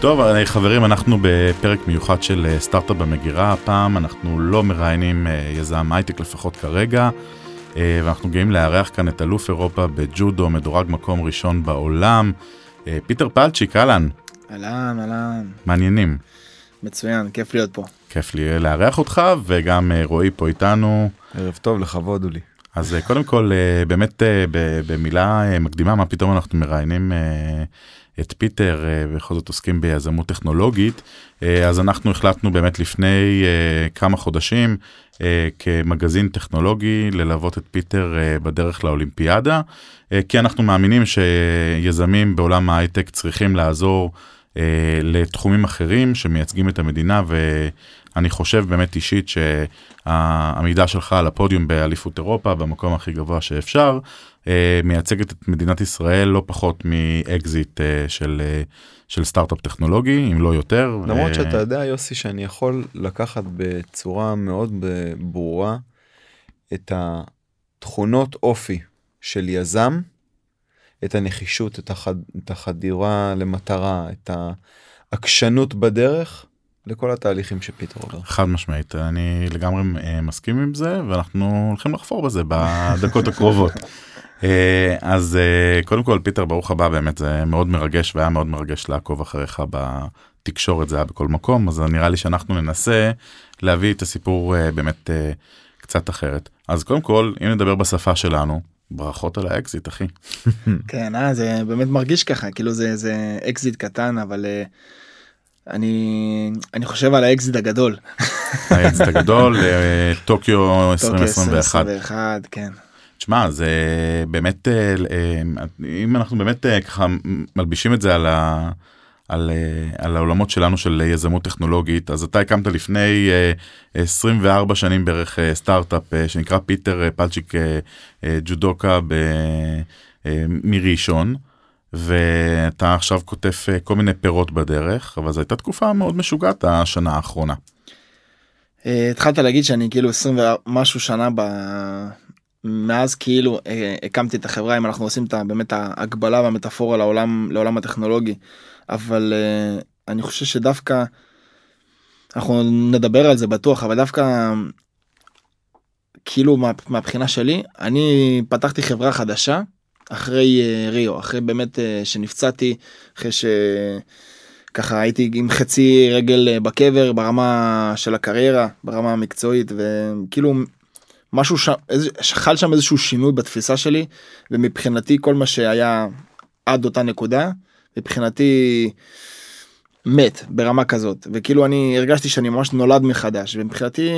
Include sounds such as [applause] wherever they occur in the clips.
טוב, אה, חברים, אנחנו בפרק מיוחד של אה, סטארט-אפ במגירה. הפעם אנחנו לא מראיינים אה, יזם הייטק לפחות כרגע, ואנחנו גאים לארח כאן את אלוף אירופה בג'ודו, מדורג מקום ראשון בעולם. פיטר פלצ'יק, אהלן. אהלן, אהלן. מעניינים. מצוין, כיף להיות פה. כיף לי לארח אותך, וגם רועי פה איתנו. ערב טוב, לכבוד הוא לי. אז קודם כל, באמת במילה מקדימה, מה פתאום אנחנו מראיינים את פיטר, אה, בכל זאת עוסקים ביזמות טכנולוגית, אה, אז אנחנו החלטנו באמת לפני אה, כמה חודשים כמגזין טכנולוגי ללוות את פיטר בדרך לאולימפיאדה, כי אנחנו מאמינים שיזמים בעולם ההייטק צריכים לעזור לתחומים אחרים שמייצגים את המדינה ואני חושב באמת אישית שהעמידה שלך על הפודיום באליפות אירופה במקום הכי גבוה שאפשר מייצגת את מדינת ישראל לא פחות מאקזיט אה, של, אה, של סטארט-אפ טכנולוגי, אם לא יותר. למרות שאתה יודע, יוסי, שאני יכול לקחת בצורה מאוד ברורה את התכונות אופי של יזם, את הנחישות, את, החד, את החדירה למטרה, את העקשנות בדרך, לכל התהליכים שפיטר עובר. חד משמעית, אני לגמרי מסכים עם זה, ואנחנו הולכים לחפור בזה בדקות הקרובות. [laughs] אה, אז אה, קודם כל פיטר ברוך הבא באמת זה מאוד מרגש והיה מאוד מרגש לעקוב אחריך בתקשורת זה היה בכל מקום אז נראה לי שאנחנו ננסה להביא את הסיפור אה, באמת קצת אחרת אז קודם כל אם נדבר בשפה שלנו ברכות על האקזיט אחי. [laughs] כן אה, זה באמת מרגיש ככה כאילו זה זה אקזיט קטן אבל. אני אני חושב על האקזיט הגדול. האקזיט הגדול [laughs] טוקיו 2021 כן. תשמע זה באמת אה, אה, אם אנחנו באמת אה, ככה מלבישים את זה על, ה, על, על העולמות שלנו של יזמות טכנולוגית אז אתה הקמת לפני 24 שנים בערך סטארט-אפ שנקרא פיטר פלצ'יק ג'ודוקה מראשון. ואתה עכשיו כותב כל מיני פירות בדרך אבל זו הייתה תקופה מאוד משוגעת השנה האחרונה. התחלת להגיד שאני כאילו 20 ומשהו שנה מאז כאילו אה, הקמתי את החברה אם אנחנו עושים את באמת ההגבלה והמטאפורה לעולם לעולם הטכנולוגי. אבל אה, אני חושב שדווקא אנחנו נדבר על זה בטוח אבל דווקא כאילו מה, מהבחינה שלי אני פתחתי חברה חדשה אחרי אה, ריו אחרי באמת שנפצעתי אחרי שככה הייתי עם חצי רגל בקבר ברמה של הקריירה ברמה המקצועית וכאילו משהו שם, חל שם איזשהו שינוי בתפיסה שלי ומבחינתי כל מה שהיה עד אותה נקודה מבחינתי מת ברמה כזאת וכאילו אני הרגשתי שאני ממש נולד מחדש ומבחינתי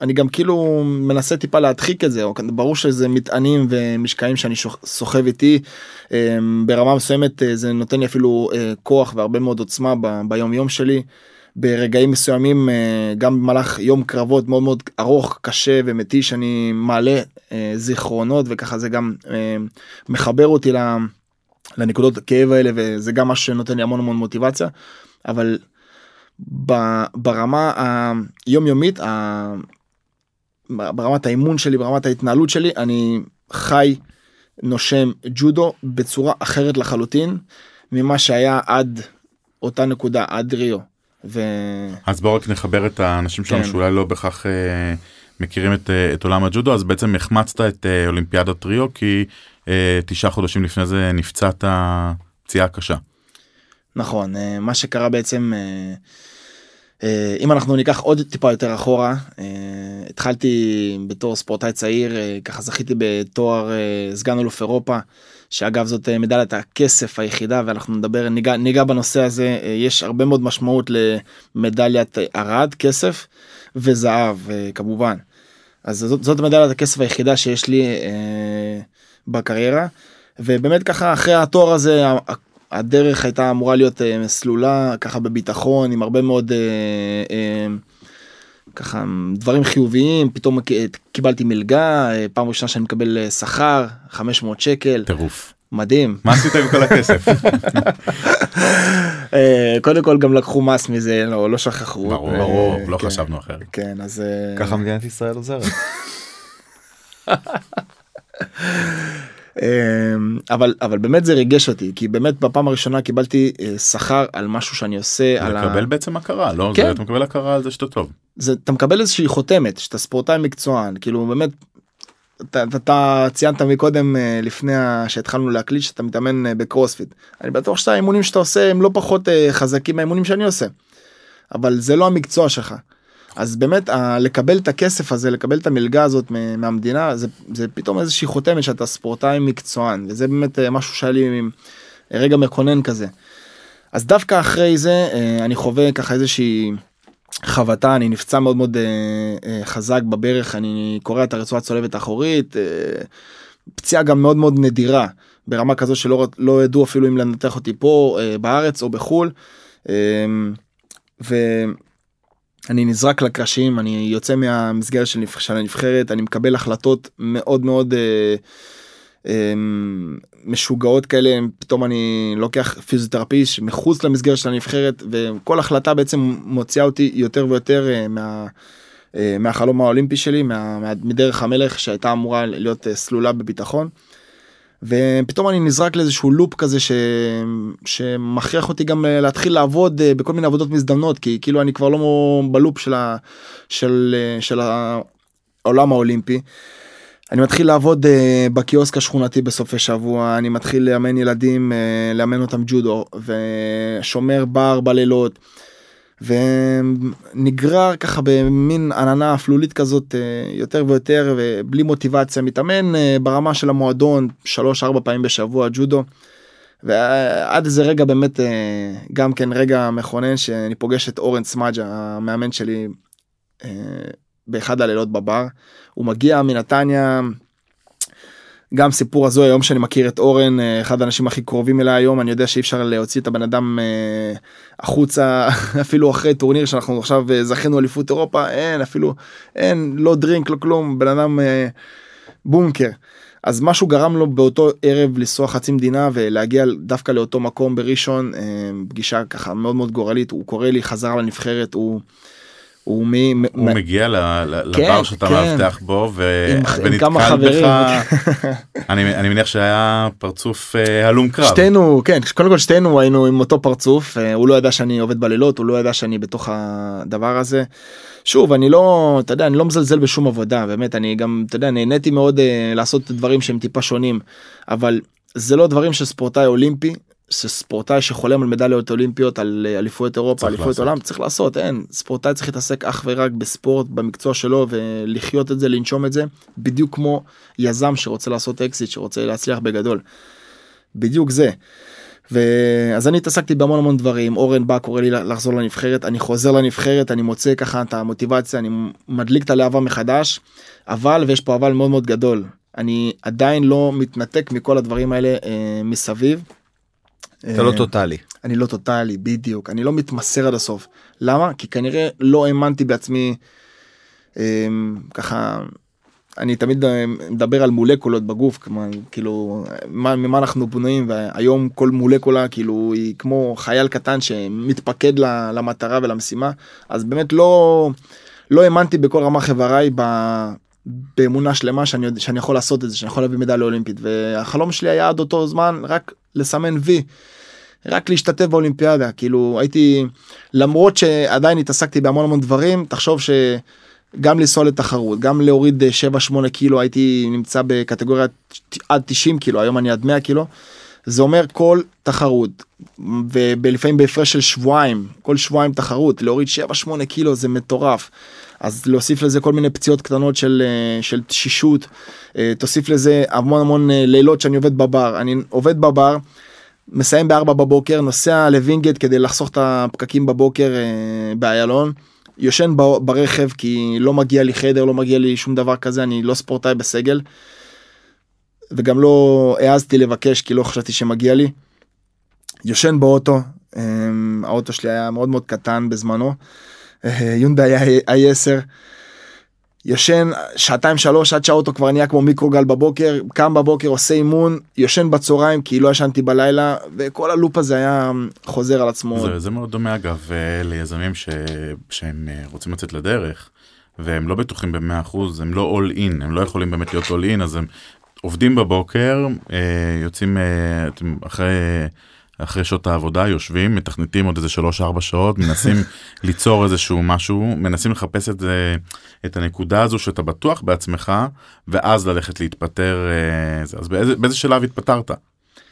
אני גם כאילו מנסה טיפה להדחיק את זה ברור שזה מטענים ומשקעים שאני סוחב איתי אמ, ברמה מסוימת אה, זה נותן לי אפילו אה, כוח והרבה מאוד עוצמה ביום יום שלי. ברגעים מסוימים אה, גם במהלך יום קרבות מאוד מאוד ארוך קשה ומתיש אני מעלה אה, זיכרונות וככה זה גם אה, מחבר אותי לנקודות הכאב האלה וזה גם מה שנותן לי המון המון מוטיבציה אבל ברמה היומיומית ברמת האימון שלי ברמת ההתנהלות שלי אני חי נושם ג'ודו בצורה אחרת לחלוטין ממה שהיה עד אותה נקודה עד ריו. ו... אז בואו רק נחבר את האנשים שלנו כן. שאולי לא בהכרח אה, מכירים את, אה, את עולם הג'ודו אז בעצם החמצת את אה, אולימפיאדת ריו כי אה, תשעה חודשים לפני זה נפצעת פציעה קשה. נכון אה, מה שקרה בעצם אה, אה, אם אנחנו ניקח עוד טיפה יותר אחורה אה, התחלתי בתור ספורטאי צעיר אה, ככה זכיתי בתואר סגן אלוף אירופה. שאגב זאת אה, מדליית הכסף היחידה ואנחנו נדבר ניגע, ניגע בנושא הזה אה, יש הרבה מאוד משמעות למדליית ארד כסף וזהב אה, כמובן. אז זאת, זאת מדליית הכסף היחידה שיש לי אה, בקריירה ובאמת ככה אחרי התואר הזה הדרך הייתה אמורה להיות אה, סלולה ככה בביטחון עם הרבה מאוד אה, אה, ככה דברים חיוביים פתאום קיבלתי מלגה פעם ראשונה שאני מקבל אה, שכר 500 שקל. טירוף. מדהים. מה עשית עם כל הכסף? [laughs] אה, קודם כל גם לקחו מס מזה לא לא שכחו. ברור ברור לא כן. חשבנו אחרת. כן אז ככה מדינת ישראל עוזרת. [laughs] אמ, אבל אבל באמת זה ריגש אותי כי באמת בפעם הראשונה קיבלתי אה, שכר על משהו שאני עושה על ה... לקבל בעצם הכרה לא כן. זה אתה מקבל הכרה על זה שאתה טוב. זה, אתה מקבל איזושהי חותמת שאתה ספורטאי מקצוען כאילו באמת. אתה, אתה, אתה ציינת מקודם אה, לפני ה- שהתחלנו להקליט שאתה מתאמן אה, בקרוספיט אני בטוח שהאימונים שאתה עושה הם לא פחות חזקים מהאימונים שאני עושה. אבל זה לא המקצוע שלך. אז באמת לקבל את הכסף הזה לקבל את המלגה הזאת מהמדינה זה, זה פתאום איזושהי חותמת שאתה ספורטאי מקצוען וזה באמת אה, משהו שהיה לי רגע מכונן כזה. אז דווקא אחרי זה אה, אני חווה ככה איזושהי חבטה אני נפצע מאוד מאוד אה, אה, חזק בברך אני קורע את הרצועה הצולבת האחורית אה, פציעה גם מאוד מאוד נדירה ברמה כזו שלא לא ידעו אפילו אם לנתח אותי פה אה, בארץ או בחול. אה, ואני נזרק לקרשים אני יוצא מהמסגרת של, נבח- של הנבחרת אני מקבל החלטות מאוד מאוד אה, אה, משוגעות כאלה פתאום אני לוקח פיזיותרפיסט מחוץ למסגרת של הנבחרת וכל החלטה בעצם מוציאה אותי יותר ויותר אה, מה. אה, מהחלום האולימפי שלי מה, מה, מדרך המלך שהייתה אמורה להיות אה, סלולה בביטחון. ופתאום אני נזרק לאיזשהו לופ כזה ש... שמכריח אותי גם אה, להתחיל לעבוד אה, בכל מיני עבודות מזדמנות כי כאילו אני כבר לא בלופ של, ה... של, אה, של העולם האולימפי. אני מתחיל לעבוד uh, בקיוסק השכונתי בסופי שבוע אני מתחיל לאמן ילדים uh, לאמן אותם ג'ודו ושומר בר בלילות. ונגרר ככה במין עננה אפלולית כזאת uh, יותר ויותר ובלי מוטיבציה מתאמן uh, ברמה של המועדון 3-4 פעמים בשבוע ג'ודו. ועד איזה רגע באמת uh, גם כן רגע מכונן שאני פוגש את אורן סמאג'ה המאמן שלי באחד הלילות בבר. הוא מגיע מנתניה. גם סיפור הזוי היום שאני מכיר את אורן אה, אחד האנשים הכי קרובים אליי היום אני יודע שאי אפשר להוציא את הבן אדם אה, החוצה [laughs] אפילו אחרי טורניר שאנחנו עכשיו אה, זכינו אליפות אירופה אין אפילו אין לא דרינק לא כלום בן אדם בונקר. אז משהו גרם לו באותו ערב לנסוע חצי מדינה ולהגיע דווקא לאותו מקום בראשון פגישה ככה מאוד מאוד גורלית הוא קורא לי חזרה לנבחרת הוא. הוא מ... הוא מ- מגיע ל- ל- כן, לבר שאתה כן. מאבטח בו ו- עם- עם ונתקל חברים. בך [laughs] אני אני מניח שהיה פרצוף אה, הלום קרב. שתינו כן קודם כל שתינו היינו עם אותו פרצוף אה, הוא לא ידע שאני עובד בלילות הוא לא ידע שאני בתוך הדבר הזה. שוב אני לא אתה יודע אני לא מזלזל בשום עבודה באמת אני גם אתה יודע נהניתי מאוד אה, לעשות דברים שהם טיפה שונים אבל זה לא דברים של ספורטאי אולימפי. שספורטאי שחולם על מדליות אולימפיות על אה, אליפויות אירופה אליפויות. עולם צריך לעשות אין ספורטאי צריך להתעסק אך ורק בספורט במקצוע שלו ולחיות את זה לנשום את זה בדיוק כמו יזם שרוצה לעשות אקזיט שרוצה להצליח בגדול. בדיוק זה. ואז אני התעסקתי בהמון המון דברים אורן בא קורא לי לחזור לנבחרת אני חוזר לנבחרת אני מוצא ככה את המוטיבציה אני מדליק את הלהבה מחדש אבל ויש פה אבל מאוד מאוד גדול אני עדיין לא מתנתק מכל הדברים האלה אה, מסביב. אתה לא אה, טוטאלי. אני לא טוטאלי בדיוק. אני לא מתמסר עד הסוף. למה? כי כנראה לא האמנתי בעצמי אה, ככה אני תמיד אה, מדבר על מולקולות בגוף כאילו מה, ממה אנחנו בנויים והיום כל מולקולה כאילו היא כמו חייל קטן שמתפקד למטרה ולמשימה. אז באמת לא לא האמנתי בכל רמ"ח איבריי ב- באמונה שלמה שאני, שאני יכול לעשות את זה שאני יכול להביא מדליה אולימפית. והחלום שלי היה עד אותו זמן רק לסמן וי. רק להשתתף באולימפיאדה כאילו הייתי למרות שעדיין התעסקתי בהמון המון דברים תחשוב שגם לנסוע לתחרות גם להוריד 7-8 קילו הייתי נמצא בקטגוריה עד 90 קילו היום אני עד 100 קילו. זה אומר כל תחרות ולפעמים בהפרש של שבועיים כל שבועיים תחרות להוריד 7-8 קילו זה מטורף. אז להוסיף לזה כל מיני פציעות קטנות של, אה, של תשישות, אה, תוסיף לזה המון המון אה, לילות שאני עובד בבר, אני עובד בבר, מסיים בארבע בבוקר, נוסע לווינגייט כדי לחסוך את הפקקים בבוקר אה, באיילון, יושן ב- ברכב כי לא מגיע לי חדר, לא מגיע לי שום דבר כזה, אני לא ספורטאי בסגל. וגם לא העזתי לבקש כי לא חשבתי שמגיע לי. יושן באוטו, אה, האוטו שלי היה מאוד מאוד קטן בזמנו, אה, יונדאי i10. יושן שעתיים שלוש עד שהאוטו כבר נהיה כמו מיקרוגל בבוקר, קם בבוקר עושה אימון, יושן בצהריים כי לא ישנתי בלילה, וכל הלופ הזה היה חוזר על עצמו. זה, זה מאוד דומה אגב אה, ליזמים ש... שהם אה, רוצים לצאת לדרך והם לא בטוחים במאה אחוז הם לא all in הם לא יכולים באמת להיות all in אז הם עובדים בבוקר, אה, יוצאים אחרי, אחרי שעות העבודה, יושבים, מתכנתים עוד איזה 3-4 שעות, מנסים [laughs] ליצור איזשהו משהו, מנסים לחפש את את הנקודה הזו שאתה בטוח בעצמך, ואז ללכת להתפטר. אה. אז באיזה, באיזה שלב התפטרת?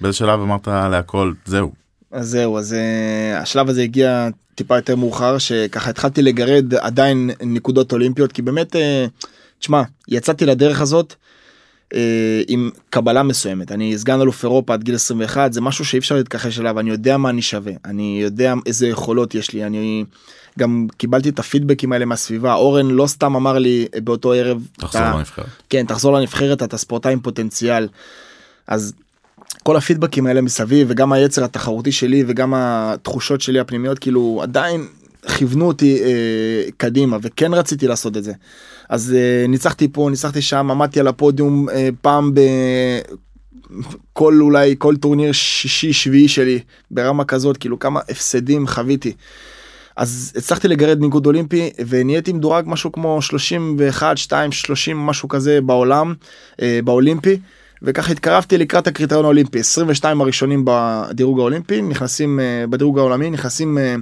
באיזה שלב אמרת להכל, זהו. אז זהו, אז uh, השלב הזה הגיע טיפה יותר מאוחר, שככה התחלתי לגרד עדיין נקודות אולימפיות, כי באמת, uh, תשמע, יצאתי לדרך הזאת עם קבלה מסוימת. אני סגן אלוף אירופה עד גיל 21, זה משהו שאי אפשר להתכחש אליו, אני יודע מה אני שווה, אני יודע איזה יכולות יש לי, אני גם קיבלתי את הפידבקים האלה מהסביבה, אורן לא סתם אמר לי באותו ערב, תחזור אתה- לנבחרת. כן, תחזור לנבחרת, אתה ספורטאי עם פוטנציאל. אז כל הפידבקים האלה מסביב, וגם היצר התחרותי שלי, וגם התחושות שלי הפנימיות, כאילו, עדיין כיוונו אותי אה, קדימה, וכן רציתי לעשות את זה. אז אה, ניצחתי פה, ניצחתי שם, עמדתי על הפודיום אה, פעם ב... כל אולי כל טורניר שישי שביעי שלי ברמה כזאת כאילו כמה הפסדים חוויתי. אז הצלחתי לגרד ניגוד אולימפי ונהייתי מדורג משהו כמו 31 2 30 משהו כזה בעולם אה, באולימפי וככה התקרבתי לקראת הקריטריון האולימפי 22 הראשונים בדירוג האולימפי נכנסים אה, בדירוג העולמי נכנסים אה,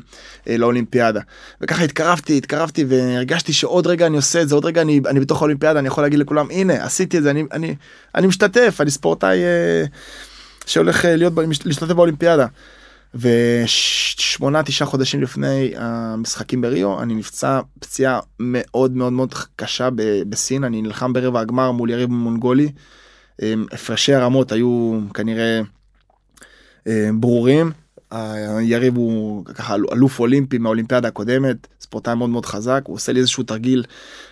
אה, לאולימפיאדה וככה התקרבתי התקרבתי והרגשתי שעוד רגע אני עושה את זה עוד רגע אני אני בתוך האולימפיאדה אני יכול להגיד לכולם הנה עשיתי את זה אני אני אני משתתף אני ספורטאי שהולך להיות להשתתף באולימפיאדה. ושמונה תשעה חודשים לפני המשחקים בריו אני נפצע פציעה מאוד מאוד מאוד קשה בסין אני נלחם ברבע הגמר מול יריב מונגולי. אמ, הפרשי הרמות היו כנראה אמ, ברורים. היריב הוא ככה אלוף אולימפי מהאולימפיאדה הקודמת ספורטאי מאוד מאוד חזק הוא עושה לי איזשהו תרגיל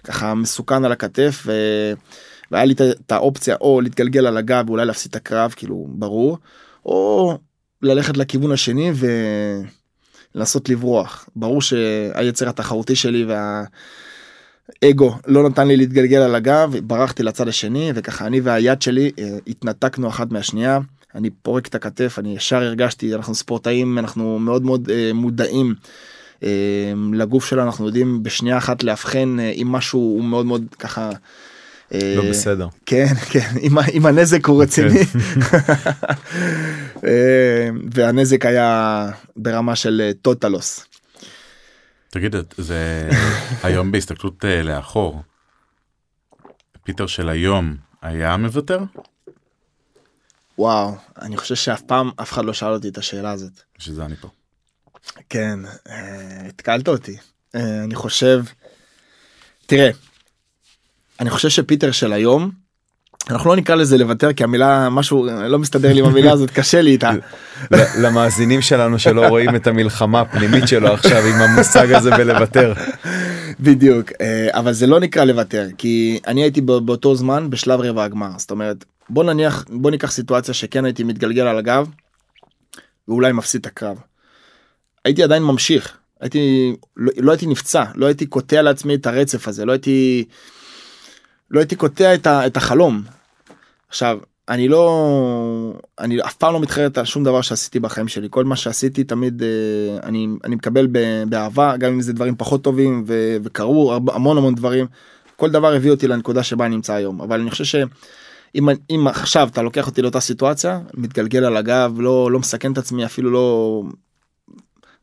ככה מסוכן על הכתף ו... והיה לי את- האופציה או להתגלגל על הגב ואולי להפסיד את הקרב כאילו ברור או ללכת לכיוון השני ולנסות לברוח ברור שהיצר התחרותי שלי והאגו לא נתן לי להתגלגל על הגב ברחתי לצד השני וככה אני והיד שלי אה, התנתקנו אחת מהשנייה אני פורק את הכתף אני ישר הרגשתי אנחנו ספורטאים אנחנו מאוד מאוד אה, מודעים אה, לגוף שלנו אנחנו יודעים בשנייה אחת לאבחן אה, אם משהו הוא מאוד מאוד ככה. אה, לא בסדר. כן [laughs] כן אם, אם הנזק הוא רציני [laughs] אה, והנזק היה ברמה של אה, טוטלוס. תגיד, זה [laughs] היום בהסתכלות אה, לאחור, פיטר של היום היה מוותר? וואו אני חושב שאף פעם אף אחד לא שאל אותי את השאלה הזאת. שזה אני פה. כן אה, התקלת אותי אה, אני חושב תראה אני חושב שפיטר של היום אנחנו לא נקרא לזה לוותר כי המילה משהו לא מסתדר לי עם המילה הזאת קשה לי איתה [laughs] למאזינים שלנו שלא רואים את המלחמה הפנימית שלו עכשיו עם המושג הזה בלוותר. [laughs] בדיוק אה, אבל זה לא נקרא לוותר כי אני הייתי בא- באותו זמן בשלב רבע הגמר זאת אומרת בוא נניח בוא ניקח סיטואציה שכן הייתי מתגלגל על הגב ואולי מפסיד את הקרב. הייתי עדיין ממשיך הייתי לא, לא הייתי נפצע לא הייתי קוטע לעצמי את הרצף הזה לא הייתי לא הייתי קוטע את, ה, את החלום. עכשיו אני לא אני אף פעם לא מתחרט על שום דבר שעשיתי בחיים שלי. כל מה שעשיתי תמיד אה, אני אני מקבל באהבה גם אם זה דברים פחות טובים ו, וקרו המון המון דברים. כל דבר הביא אותי לנקודה שבה אני נמצא היום. אבל אני חושב שאם אם עכשיו אתה לוקח אותי לאותה סיטואציה מתגלגל על הגב לא לא מסכן את עצמי אפילו לא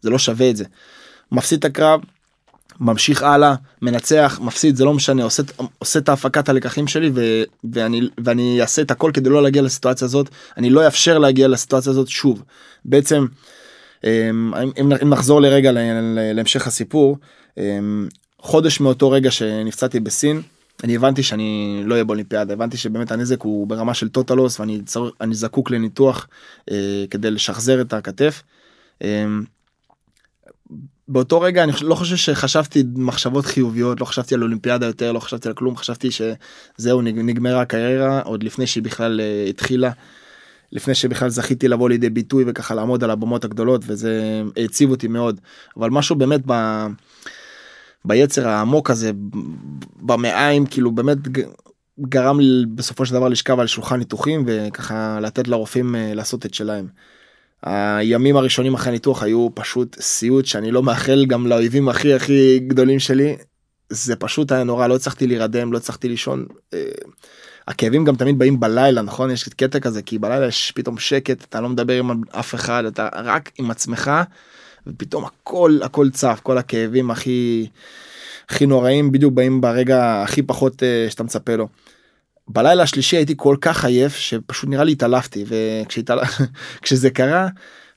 זה לא שווה את זה. מפסיד את הקרב ממשיך הלאה מנצח מפסיד זה לא משנה עושה עושה את ההפקת הלקחים שלי ו, ואני ואני אעשה את הכל כדי לא להגיע לסיטואציה הזאת אני לא אאפשר להגיע לסיטואציה הזאת שוב בעצם אמ, אם, אם נחזור לרגע להמשך הסיפור אמ, חודש מאותו רגע שנפצעתי בסין אני הבנתי שאני לא אהיה באולימפיאדה הבנתי שבאמת הנזק הוא ברמה של טוטלוס ואני צר, זקוק לניתוח אה, כדי לשחזר את הכתף. אמ, באותו רגע אני לא חושב שחשבתי מחשבות חיוביות לא חשבתי על אולימפיאדה יותר לא חשבתי על כלום חשבתי שזהו נג- נגמרה הקריירה עוד לפני שהיא בכלל אה, התחילה. לפני שבכלל זכיתי לבוא לידי ביטוי וככה לעמוד על הבמות הגדולות וזה העציב אותי מאוד אבל משהו באמת ב... ביצר העמוק הזה במעיים כאילו באמת גרם לי בסופו של דבר לשכב על שולחן ניתוחים וככה לתת לרופאים אה, לעשות את שלהם. הימים הראשונים אחרי הניתוח היו פשוט סיוט שאני לא מאחל גם לאויבים הכי הכי גדולים שלי. זה פשוט היה נורא לא הצלחתי להירדם לא הצלחתי לישון. אה, הכאבים גם תמיד באים בלילה נכון יש קטע כזה כי בלילה יש פתאום שקט אתה לא מדבר עם אף אחד אתה רק עם עצמך ופתאום הכל הכל צף כל הכאבים הכי הכי נוראים בדיוק באים ברגע הכי פחות uh, שאתה מצפה לו. בלילה השלישי הייתי כל כך עייף שפשוט נראה לי התעלפתי וכשזה [laughs] קרה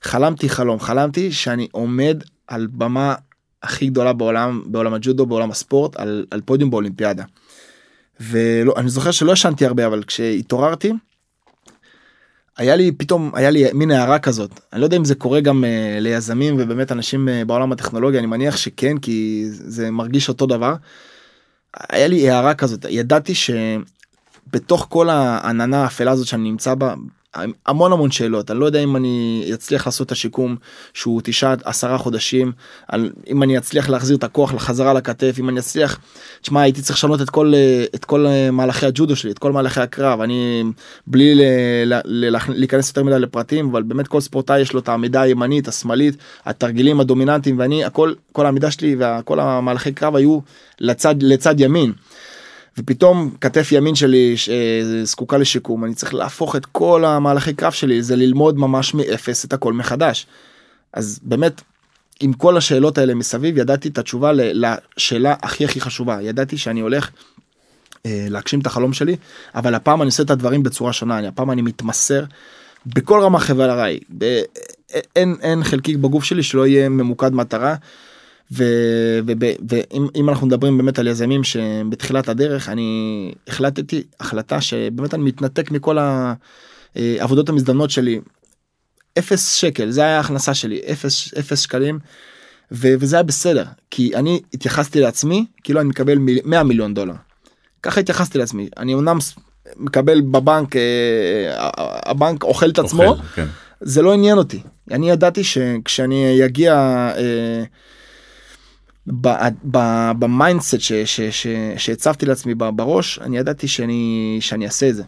חלמתי חלום חלמתי שאני עומד על במה הכי גדולה בעולם בעולם הג'ודו בעולם הספורט על, על פודיום באולימפיאדה. ואני זוכר שלא ישנתי הרבה אבל כשהתעוררתי. היה לי פתאום היה לי מין הערה כזאת אני לא יודע אם זה קורה גם uh, ליזמים ובאמת אנשים uh, בעולם הטכנולוגיה אני מניח שכן כי זה מרגיש אותו דבר. היה לי הערה כזאת ידעתי שבתוך כל העננה האפלה הזאת שאני נמצא בה המון המון שאלות אני לא יודע אם אני אצליח לעשות את השיקום שהוא תשעה עשרה חודשים על אם אני אצליח להחזיר את הכוח לחזרה לכתף אם אני אצליח. תשמע הייתי צריך לשנות את כל את כל מהלכי הג'ודו שלי את כל מהלכי הקרב אני בלי ל, ל, ל, להיכנס יותר מדי לפרטים אבל באמת כל ספורטאי יש לו את העמידה הימנית השמאלית התרגילים הדומיננטיים ואני הכל כל העמידה שלי וכל המהלכי קרב היו לצד לצד ימין. ופתאום כתף ימין שלי זקוקה לשיקום אני צריך להפוך את כל המהלכי קרב שלי זה ללמוד ממש מאפס את הכל מחדש. אז באמת עם כל השאלות האלה מסביב ידעתי את התשובה לשאלה הכי הכי חשובה ידעתי שאני הולך אה, להגשים את החלום שלי אבל הפעם אני עושה את הדברים בצורה שונה אני הפעם אני מתמסר בכל רמה חבל הרי אין אין חלקיק בגוף שלי שלא יהיה ממוקד מטרה. ואם אנחנו מדברים באמת על יזמים שבתחילת הדרך אני החלטתי החלטה שבאמת אני מתנתק מכל העבודות המזדמנות שלי. אפס שקל זה היה ההכנסה שלי אפס אפס שקלים וזה היה בסדר כי אני התייחסתי לעצמי כאילו אני מקבל 100 מיליון דולר. ככה התייחסתי לעצמי אני אמנם מקבל בבנק אה, הבנק אוכל את עצמו אוכל, כן. זה לא עניין אותי אני ידעתי שכשאני אגיע. אה, ב mindset שהצבתי לעצמי בראש אני ידעתי שאני שאני אעשה את זה.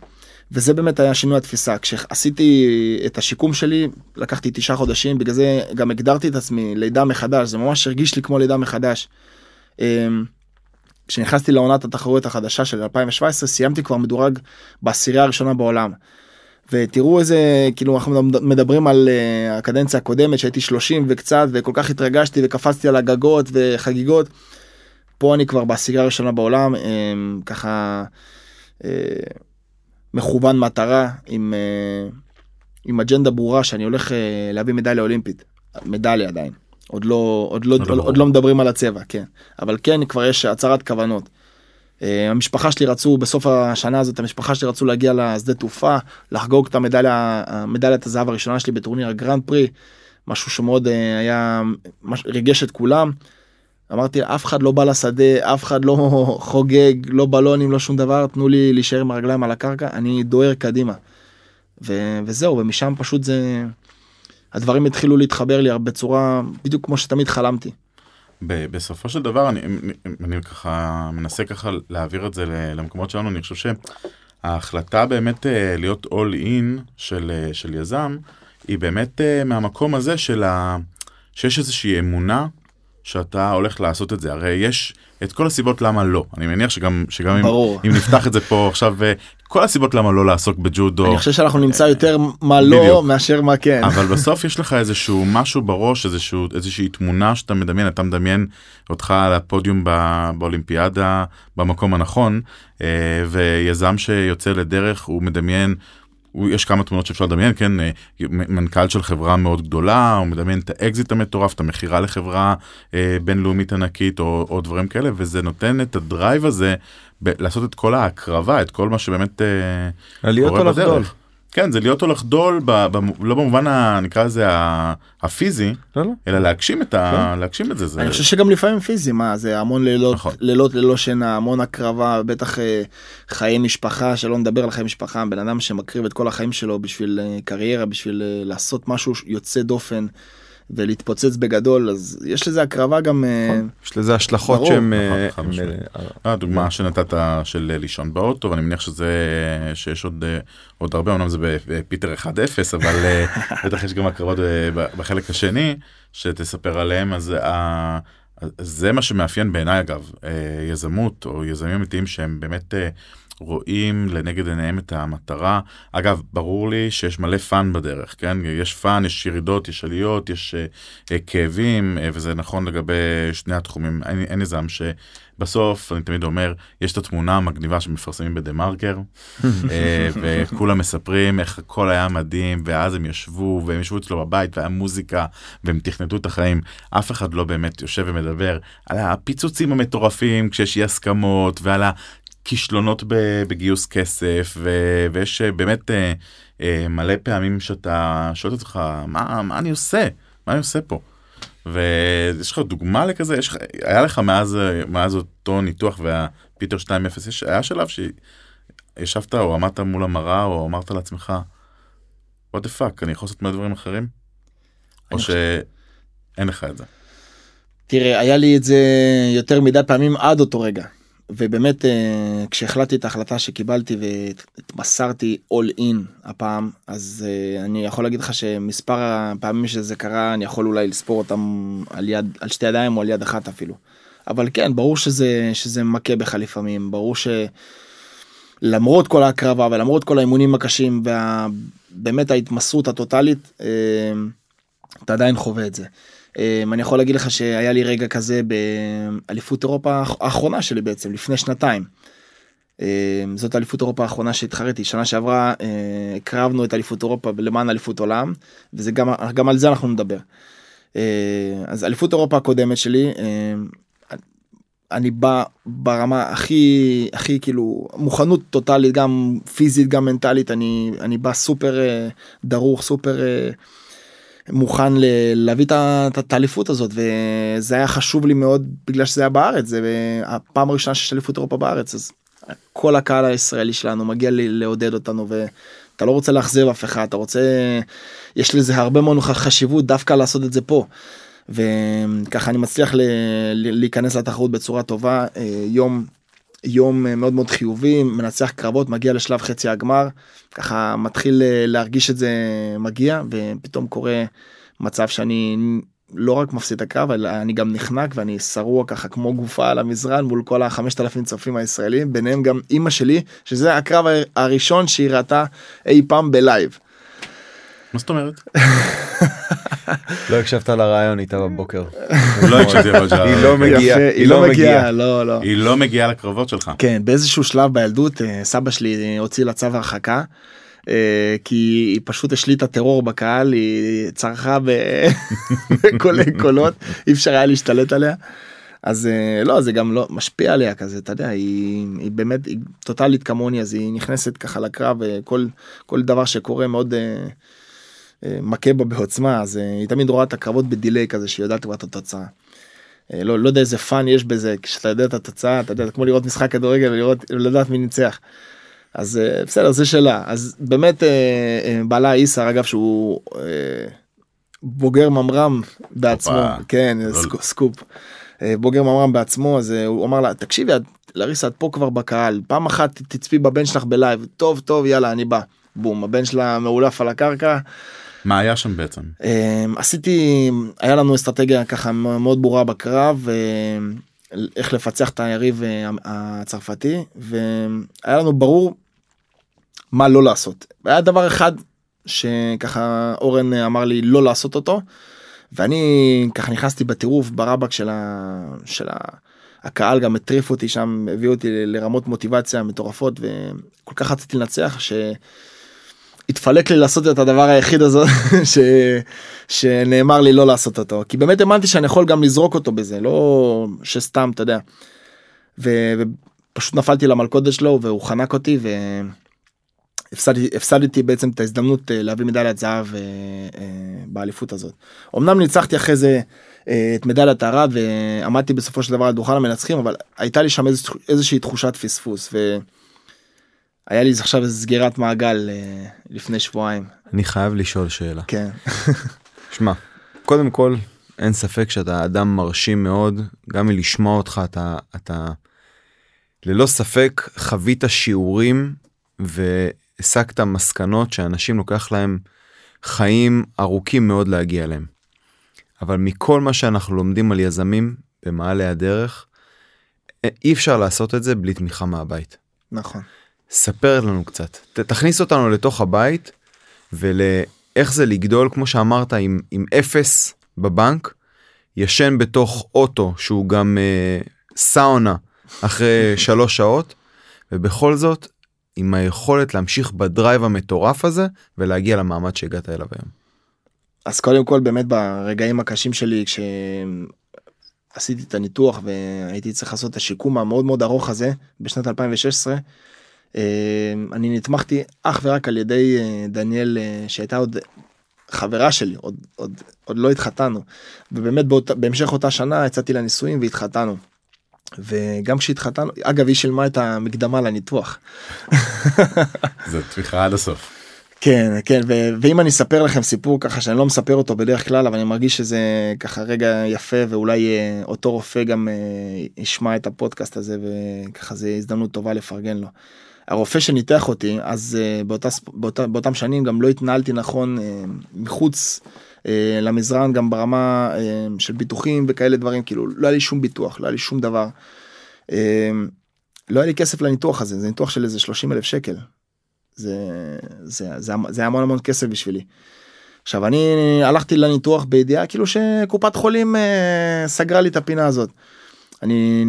וזה באמת היה שינוי התפיסה כשעשיתי את השיקום שלי לקחתי תשעה חודשים בגלל זה גם הגדרתי את עצמי לידה מחדש זה ממש הרגיש לי כמו לידה מחדש. אמ, כשנכנסתי לעונת התחרות החדשה של 2017 סיימתי כבר מדורג בעשירייה הראשונה בעולם. ותראו איזה כאילו אנחנו מדברים על uh, הקדנציה הקודמת שהייתי 30 וקצת וכל כך התרגשתי וקפצתי על הגגות וחגיגות. פה אני כבר בעשירייה הראשונה בעולם um, ככה uh, מכוון מטרה עם uh, עם אג'נדה ברורה שאני הולך uh, להביא מדליה אולימפית מדליה עדיין עוד לא עוד לא עוד, לא, עוד לא מדברים על הצבע כן אבל כן כבר יש הצהרת כוונות. אה, המשפחה שלי רצו בסוף השנה הזאת המשפחה שלי רצו להגיע לשדה תעופה לחגוג את המדליה מדליית הזהב הראשונה שלי בטורניר הגרנד פרי משהו שמאוד אה, היה ריגש את כולם. אמרתי אף אחד לא בא לשדה אף אחד לא [laughs] חוגג לא בלונים לא שום דבר תנו לי להישאר עם הרגליים על הקרקע אני דוהר קדימה. ו- וזהו ומשם פשוט זה הדברים התחילו להתחבר לי בצורה בדיוק כמו שתמיד חלמתי. בסופו של דבר אני, אני ככה מנסה ככה להעביר את זה למקומות שלנו אני חושב שההחלטה באמת אה, להיות all in של, אה, של יזם היא באמת אה, מהמקום הזה של ה... שיש איזושהי אמונה שאתה הולך לעשות את זה הרי יש את כל הסיבות למה לא אני מניח שגם שגם אם, אם נפתח את זה פה עכשיו כל הסיבות למה לא לעסוק בג'ודו. אני חושב שאנחנו נמצא יותר מה לא בדיוק. מאשר מה כן. אבל בסוף יש לך איזשהו משהו בראש איזשהו איזושהי תמונה שאתה מדמיין אתה מדמיין אותך על הפודיום בא, באולימפיאדה במקום הנכון אה, ויזם שיוצא לדרך הוא מדמיין יש כמה תמונות שאפשר לדמיין, כן, אה, מנכ"ל של חברה מאוד גדולה, הוא מדמיין את האקזיט המטורף, את המכירה לחברה אה, בינלאומית ענקית או, או דברים כאלה, וזה נותן את ה drive הזה ב- לעשות את כל ההקרבה, את כל מה שבאמת אה, קורה בדרך. לחדול. כן, זה להיות או לחדול, ב, ב, לא במובן ה, נקרא לזה הפיזי, לא, לא. אלא להגשים את, ה, כן. להגשים את זה. זה. אני חושב שגם לפעמים פיזי, מה, זה המון לילות, נכון. לילות ללא שינה, המון הקרבה, בטח אה, חיי משפחה, שלא נדבר על חיי משפחה, בן אדם שמקריב את כל החיים שלו בשביל אה, קריירה, בשביל אה, לעשות משהו יוצא דופן. ולהתפוצץ בגדול אז יש לזה הקרבה גם אה, נכון. יש לזה השלכות שהן נכון, אה, הדוגמה שנתת של לישון באוטו ואני מניח שזה שיש עוד עוד הרבה אומנם זה בפיטר 1.0 אבל [laughs] בטח יש גם הקרבות בחלק השני שתספר עליהם אז זה מה שמאפיין בעיניי אגב יזמות או יזמים אמיתיים שהם באמת רואים לנגד עיניהם את המטרה. אגב, ברור לי שיש מלא fun בדרך, כן? יש fun, יש ירידות, יש עליות, יש uh, כאבים, uh, וזה נכון לגבי שני התחומים. אין, אין איזה עם שבסוף, אני תמיד אומר, יש את התמונה המגניבה שמפרסמים בדה מרקר, uh, [laughs] וכולם מספרים איך הכל היה מדהים, ואז הם ישבו, והם ישבו אצלו בבית, והיה מוזיקה, והם תכנתו את החיים. אף אחד לא באמת יושב ומדבר על הפיצוצים המטורפים כשיש אי הסכמות, ועל כישלונות בגיוס כסף ו, ויש אה, באמת אה, אה, מלא פעמים שאתה שואל את עצמך מה, מה אני עושה מה אני עושה פה. ויש לך דוגמה לכזה יש היה לך מאז מאז אותו ניתוח והפיטר 2.0 יש היה שלב שישבת או עמדת מול המראה או אמרת לעצמך what the fuck אני יכול לעשות מלא דברים אחרים או שאין לך את זה. תראה היה לי את זה יותר מדי פעמים עד אותו רגע ובאמת אה, כשהחלטתי את ההחלטה שקיבלתי והתמסרתי all in הפעם אז אה, אני יכול להגיד לך שמספר הפעמים שזה קרה אני יכול אולי לספור אותם על יד על שתי ידיים או על יד אחת אפילו. אבל כן ברור שזה שזה מכה בך לפעמים ברור שלמרות כל ההקרבה ולמרות כל האימונים הקשים ובאמת ההתמסרות הטוטאלית אה, אתה עדיין חווה את זה. אמ, אני יכול להגיד לך שהיה לי רגע כזה באליפות אירופה האחרונה שלי בעצם לפני שנתיים. אמ, זאת אליפות אירופה האחרונה שהתחרתי שנה שעברה אה, הקרבנו את אליפות אירופה למען אליפות עולם וזה גם גם על זה אנחנו נדבר. אה, אז אליפות אירופה הקודמת שלי אה, אני בא ברמה הכי הכי כאילו מוכנות טוטאלית גם פיזית גם מנטלית אני אני בא סופר דרוך סופר מוכן להביא את האליפות הזאת וזה היה חשוב לי מאוד בגלל שזה היה בארץ זה הפעם הראשונה שיש אליפות אירופה בארץ אז כל הקהל הישראלי שלנו מגיע לי לעודד אותנו ואתה לא רוצה לאכזב אף אחד אתה רוצה יש לזה הרבה מאוד חשיבות דווקא לעשות את זה פה. וככה אני מצליח להיכנס לתחרות בצורה טובה אה, יום יום אה, מאוד מאוד חיובי מנצח קרבות מגיע לשלב חצי הגמר ככה מתחיל אה, להרגיש את זה מגיע ופתאום קורה מצב שאני לא רק מפסיד את הקרב אלא אני גם נחנק ואני שרוע ככה כמו גופה על המזרן מול כל החמשת אלפים צופים הישראלים ביניהם גם אימא שלי שזה הקרב הראשון שהיא ראתה אי פעם בלייב. מה זאת אומרת? [laughs] לא הקשבת לרעיון איתה בבוקר. לא הקשבתי היא לא מגיעה, היא לא מגיעה, לא, לא. היא לא מגיעה לקרבות שלך. כן, באיזשהו שלב בילדות אה, סבא שלי הוציא לה צו הרחקה. אה, כי היא פשוט השליטה טרור בקהל היא צרחה בקולי [laughs] קולות אי אפשר היה להשתלט עליה. אז אה, לא זה גם לא משפיע עליה כזה אתה יודע היא, היא באמת היא טוטאלית כמוני אז היא נכנסת ככה לקרב וכל כל דבר שקורה מאוד מכה בה בעוצמה אז היא תמיד רואה את הקרבות ב delay כזה שהיא יודעת כבר את התוצאה. לא, לא יודע איזה fun יש בזה כשאתה יודע את התוצאה אתה יודע כמו לראות משחק כדורגל ולראות לדעת מי ניצח. אז בסדר זה שאלה אז באמת בעלה איסר אגב שהוא בוגר ממר"ם בעצמו. כן לא סקופ. בוגר ממר"ם בעצמו אז הוא אמר לה תקשיבי לריסה את פה כבר בקהל. פעם אחת תצפי בבן שלך בלייב. טוב טוב יאללה אני בא. בום הבן שלה מאולף על הקרקע מה היה שם בעצם? אמ, עשיתי היה לנו אסטרטגיה ככה מאוד ברורה בקרב איך לפצח את היריב אה, הצרפתי והיה לנו ברור מה לא לעשות. היה דבר אחד שככה אורן אמר לי לא לעשות אותו ואני ככה נכנסתי בטירוף ברבק של, ה... של ה... הקהל גם הטריף אותי שם הביא אותי לרמות מוטיבציה מטורפות וכל כך רציתי לנצח ש... התפלק לי לעשות את הדבר היחיד הזה [laughs] ש... שנאמר לי לא לעשות אותו כי באמת האמנתי שאני יכול גם לזרוק אותו בזה לא שסתם אתה יודע. ו... ופשוט נפלתי למלכודת שלו והוא חנק אותי והפסדתי בעצם את ההזדמנות אה, להביא מדליית זהב אה, אה, באליפות הזאת. אמנם ניצחתי אחרי זה את מדליית הארד ועמדתי בסופו של דבר על דוכן המנצחים אבל הייתה לי שם איזושהי תחושת פספוס. ו... היה לי עכשיו סגירת מעגל אה, לפני שבועיים. אני חייב לשאול שאלה. כן. [laughs] שמע, קודם כל אין ספק שאתה אדם מרשים מאוד גם מלשמוע אותך אתה אתה ללא ספק חווית שיעורים והסקת מסקנות שאנשים לוקח להם חיים ארוכים מאוד להגיע אליהם. אבל מכל מה שאנחנו לומדים על יזמים במעלה הדרך אי אפשר לעשות את זה בלי תמיכה מהבית. נכון. ספר לנו קצת, ת, תכניס אותנו לתוך הבית ולאיך זה לגדול, כמו שאמרת, עם, עם אפס בבנק, ישן בתוך אוטו שהוא גם אה, סאונה אחרי [laughs] שלוש שעות, ובכל זאת, עם היכולת להמשיך בדרייב המטורף הזה ולהגיע למעמד שהגעת אליו היום. אז קודם כל באמת ברגעים הקשים שלי כשעשיתי את הניתוח והייתי צריך לעשות את השיקום המאוד מאוד ארוך הזה בשנת 2016. אה, אני נתמכתי אך ורק על ידי אה, דניאל אה, שהייתה עוד חברה שלי עוד עוד עוד לא התחתנו ובאמת באות, בהמשך אותה שנה יצאתי לנישואים והתחתנו. וגם כשהתחתנו אגב היא שילמה את המקדמה לניתוח. זה תמיכה עד הסוף. כן כן ו- ואם אני אספר לכם סיפור ככה שאני לא מספר אותו בדרך כלל אבל אני מרגיש שזה ככה רגע יפה ואולי אה, אותו רופא גם אה, ישמע את הפודקאסט הזה וככה זה הזדמנות טובה לפרגן לו. הרופא שניתח אותי אז אה, באותה, באותה, באותם שנים גם לא התנהלתי נכון אה, מחוץ אה, למזרן גם ברמה אה, של ביטוחים וכאלה דברים כאילו לא היה לי שום ביטוח לא היה לי שום דבר. אה, לא היה לי כסף לניתוח הזה זה ניתוח של איזה 30 אלף שקל. זה זה זה זה המון המון כסף בשבילי. עכשיו אני הלכתי לניתוח בידיעה כאילו שקופת חולים אה, סגרה לי את הפינה הזאת. אני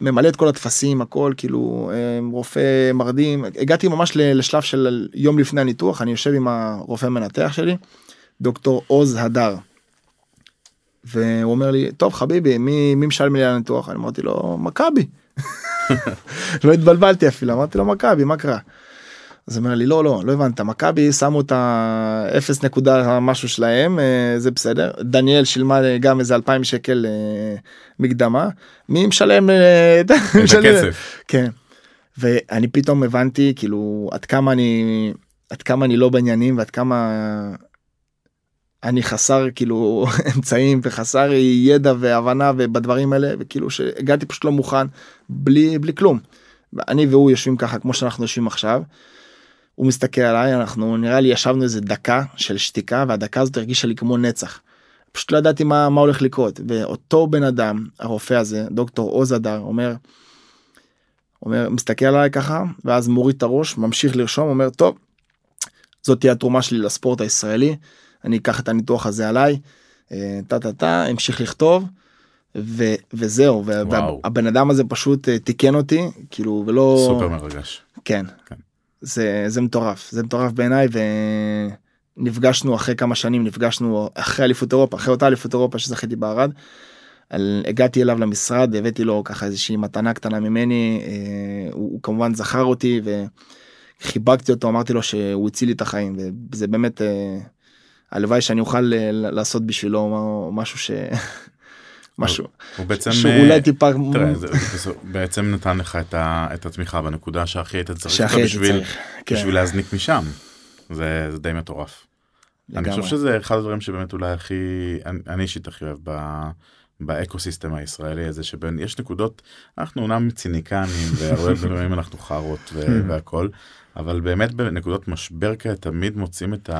ממלא את כל הטפסים הכל כאילו אה, רופא מרדים הגעתי ממש לשלב של יום לפני הניתוח אני יושב עם הרופא המנתח שלי דוקטור עוז הדר. והוא אומר לי טוב חביבי מי מי משלם לי על הניתוח אני אמרתי לו מכבי. [laughs] לא התבלבלתי אפילו אמרתי לו מכבי מה קרה. אז הוא אומר לי לא לא לא הבנת מכבי שמו את ה-0 נקודה משהו שלהם אה, זה בסדר דניאל שילמה גם איזה 2,000 שקל אה, מקדמה מי משלם אה, [laughs] את הכסף. כן. ואני פתאום הבנתי כאילו עד כמה אני עד כמה אני לא בעניינים ועד כמה אני חסר כאילו [laughs] אמצעים וחסר ידע והבנה ובדברים האלה וכאילו שהגעתי פשוט לא מוכן בלי בלי כלום. אני והוא יושבים ככה כמו שאנחנו יושבים עכשיו. הוא מסתכל עליי אנחנו נראה לי ישבנו איזה דקה של שתיקה והדקה הזאת הרגישה לי כמו נצח. פשוט לא ידעתי מה מה הולך לקרות ואותו בן אדם הרופא הזה דוקטור עוז הדר אומר. אומר מסתכל עליי ככה ואז מוריד את הראש ממשיך לרשום אומר טוב. זאת תהיה התרומה שלי לספורט הישראלי אני אקח את הניתוח הזה עליי. טה טה טה המשיך לכתוב. ו- וזהו והבן אדם הזה פשוט אה, תיקן אותי כאילו ולא סופר מרגש כן, כן. זה זה מטורף זה מטורף בעיניי ונפגשנו אחרי כמה שנים נפגשנו אחרי אליפות אירופה אחרי אותה אליפות אירופה שזכיתי בערד. על, הגעתי אליו למשרד הבאתי לו ככה איזושהי מתנה קטנה ממני אה, הוא, הוא כמובן זכר אותי וחיבקתי אותו אמרתי לו שהוא הציל לי את החיים וזה באמת אה, הלוואי שאני אוכל אה, לעשות בשבילו משהו ש... [laughs] משהו הוא בעצם שאולי אה, טיפה תראה, זה, זה בעצם נתן לך את, ה, את התמיכה בנקודה שהכי היית צריך אותה בשביל, כן. בשביל להזניק משם. זה, זה די מטורף. אני לגמרי. חושב שזה אחד הדברים שבאמת אולי הכי אני אני אישית הכי אוהב ב, באקוסיסטם הישראלי הזה שבין יש נקודות אנחנו אומנם ציניקנים [laughs] והרבה פעמים אנחנו חארות ו- והכל אבל באמת בנקודות משבר כאלה תמיד מוצאים את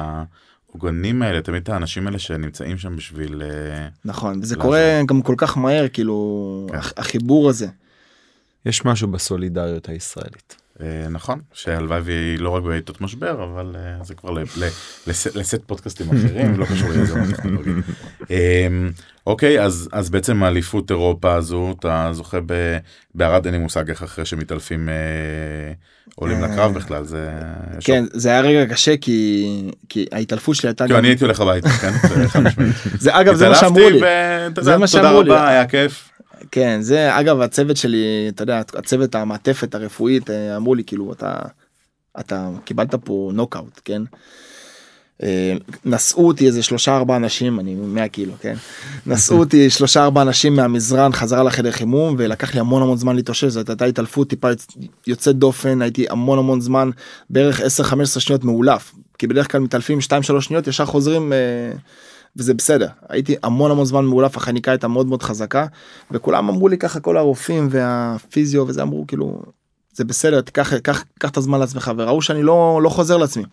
העוגנים האלה תמיד את האנשים האלה שנמצאים שם בשביל אה, נכון זה לעזור. קורה גם כל כך מהר כאילו כן. הח- החיבור הזה יש משהו בסולידריות הישראלית. אה, נכון שהלוואי והיא לא רק בעיתות משבר אבל אה, זה כבר ל- ל- לס- לשאת פודקאסטים אחרים לא קשור הטכנולוגי. אה, אוקיי אז אז בעצם האליפות אירופה הזו אתה זוכה בערד אין לי מושג איך אחרי שמתעלפים אה, עולים לקרב בכלל זה כן זה היה רגע קשה כי כי ההתעלפות שלי הייתה אני הייתי הולך הביתה כן זה אגב זה מה שאמרו לי זה מה שאמרו לי. היה כיף. כן זה אגב הצוות שלי אתה יודע הצוות המעטפת הרפואית אה, אמרו לי כאילו אתה אתה קיבלת פה נוקאוט כן. אה, נשאו אותי איזה שלושה ארבעה אנשים אני 100 קילו כן נשאו אותי [laughs] שלושה ארבעה אנשים מהמזרן חזרה לחדר חימום ולקח לי המון המון זמן להתאושש זאת הייתה התעלפות טיפה יוצאת דופן הייתי המון המון זמן בערך 10-15 שניות מאולף כי בדרך כלל מתעלפים 2-3 שניות ישר חוזרים. וזה בסדר הייתי המון המון זמן מאולף החניקה הייתה מאוד מאוד חזקה וכולם אמרו לי ככה כל הרופאים והפיזיו וזה אמרו כאילו זה בסדר תיקח קח, קח את הזמן לעצמך וראו שאני לא לא חוזר לעצמי.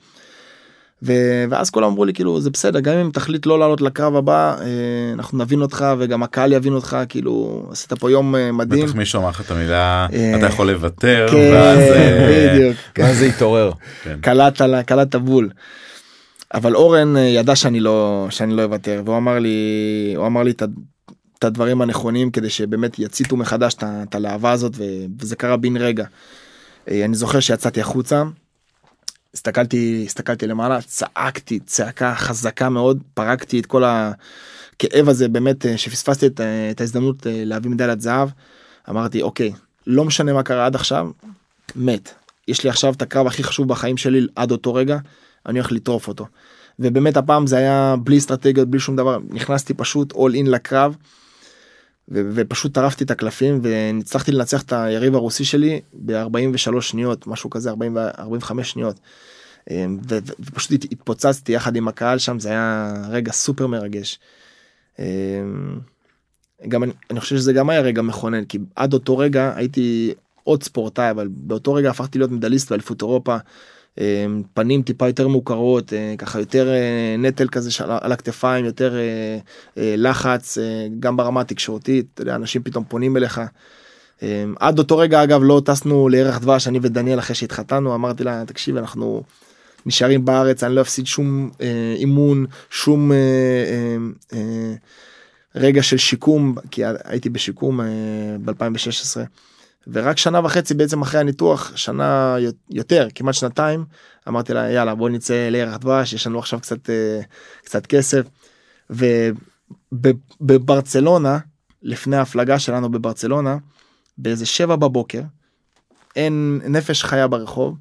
ו- ואז כולם אמרו לי כאילו זה בסדר גם אם תחליט לא לעלות לקרב הבא אה, אנחנו נבין אותך וגם הקהל יבין אותך כאילו עשית פה יום אה, מדהים. בטח מישהו אמר לך את המילה אה, אתה יכול לוותר כן, ואז בדיוק. ואז זה התעורר. כן. קלט בול. אבל אורן אה, ידע שאני לא שאני לא אוותר והוא אמר לי הוא אמר לי את הדברים הנכונים כדי שבאמת יציתו מחדש את הלהבה הזאת וזה קרה בן רגע. אה, אני זוכר שיצאתי החוצה. הסתכלתי הסתכלתי למעלה צעקתי צעקה חזקה מאוד פרקתי את כל הכאב הזה באמת אה, שפספסתי את, את ההזדמנות להביא מדליית זהב. אמרתי אוקיי לא משנה מה קרה עד עכשיו מת יש לי עכשיו את הקרב הכי חשוב בחיים שלי עד אותו רגע אני הולך לטרוף אותו. ובאמת הפעם זה היה בלי אסטרטגיות בלי שום דבר נכנסתי פשוט all in לקרב. ו- ופשוט טרפתי את הקלפים והצלחתי לנצח את היריב הרוסי שלי ב-43 שניות משהו כזה 40 ו- 45 שניות. אמ, ו- ופשוט הת- התפוצצתי יחד עם הקהל שם זה היה רגע סופר מרגש. אמ, גם אני, אני חושב שזה גם היה רגע מכונן כי עד אותו רגע הייתי עוד ספורטאי אבל באותו רגע הפכתי להיות מדליסט באליפות אירופה. אמ, פנים טיפה יותר מוכרות אה, ככה יותר אה, נטל כזה על הכתפיים יותר אה, לחץ גם ברמה התקשורתית אנשים פתאום פונים אליך. אמ, עד אותו רגע אגב לא טסנו לירח דבש אני ודניאל אחרי שהתחתנו אמרתי לה תקשיב אנחנו נשארים בארץ אני לא אפסיד שום אימון שום רגע של שיקום כי הייתי בשיקום אה, ב2016 ורק שנה וחצי בעצם אחרי הניתוח שנה יותר כמעט שנתיים אמרתי לה יאללה בוא נצא לירח דבש יש לנו עכשיו קצת אה, קצת כסף. ובברצלונה לפני ההפלגה שלנו בברצלונה באיזה שבע בבוקר אין נפש חיה ברחוב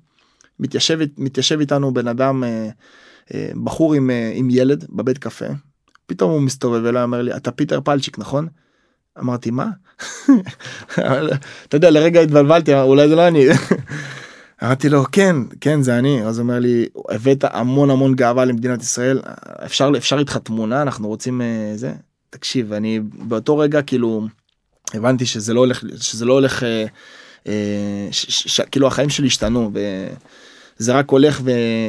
מתיישב מתיישב איתנו בן אדם אה, אה, בחור עם עם ילד בבית קפה פתאום הוא מסתובב אליי אומר לי אתה פיטר פלצ'יק נכון. אמרתי מה? אתה יודע לרגע התבלבלתי אולי זה לא אני. אמרתי לו כן כן זה אני אז אומר לי הבאת המון המון גאווה למדינת ישראל אפשר אפשר איתך תמונה אנחנו רוצים אה, זה תקשיב אני באותו רגע כאילו הבנתי שזה לא הולך שזה לא הולך אה, אה, כאילו החיים שלי השתנו וזה רק הולך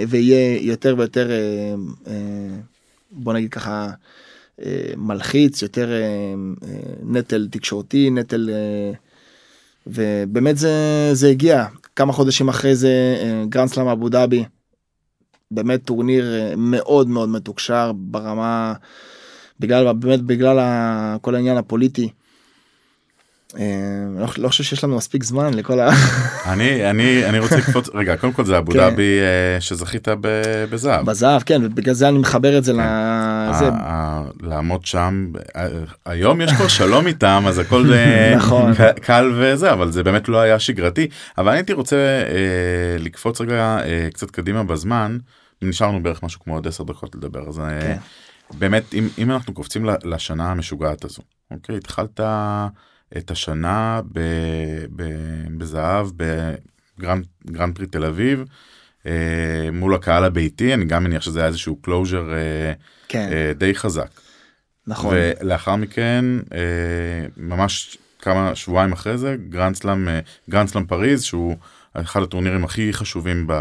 ויהיה יותר ויותר בוא נגיד ככה מלחיץ יותר אה, אה, נטל תקשורתי נטל אה, ובאמת זה זה הגיע כמה חודשים אחרי זה אה, Grand Slam אבו דאבי. באמת טורניר אה, מאוד מאוד מתוקשר ברמה בגלל באמת בגלל ה, כל העניין הפוליטי. אה, לא, לא חושב שיש לנו מספיק זמן לכל ה... [laughs] אני אני אני רוצה לקפוץ רגע קודם כל זה אבו כן. דאבי אה, שזכית בזהב. בזהב כן ובגלל זה אני מחבר את זה לזה ה- ה- לעמוד שם היום יש כבר שלום איתם אז הכל אה, [laughs] נכון. קל וזה אבל זה באמת לא היה שגרתי אבל אני הייתי רוצה אה, לקפוץ רגע אה, קצת קדימה בזמן נשארנו בערך משהו כמו עוד 10 דקות לדבר אז אה, כן. באמת אם, אם אנחנו קופצים לשנה המשוגעת הזו אוקיי התחלת את השנה ב, ב, בזהב ב Grand Grand Prix תל אביב. אה, מול הקהל הביתי אני גם מניח שזה היה איזשהו closure אה, כן אה, די חזק. נכון ולאחר מכן אה, ממש כמה שבועיים אחרי זה Grand Slam אה, Grand Slam פריז שהוא אחד הטורנירים הכי חשובים ב,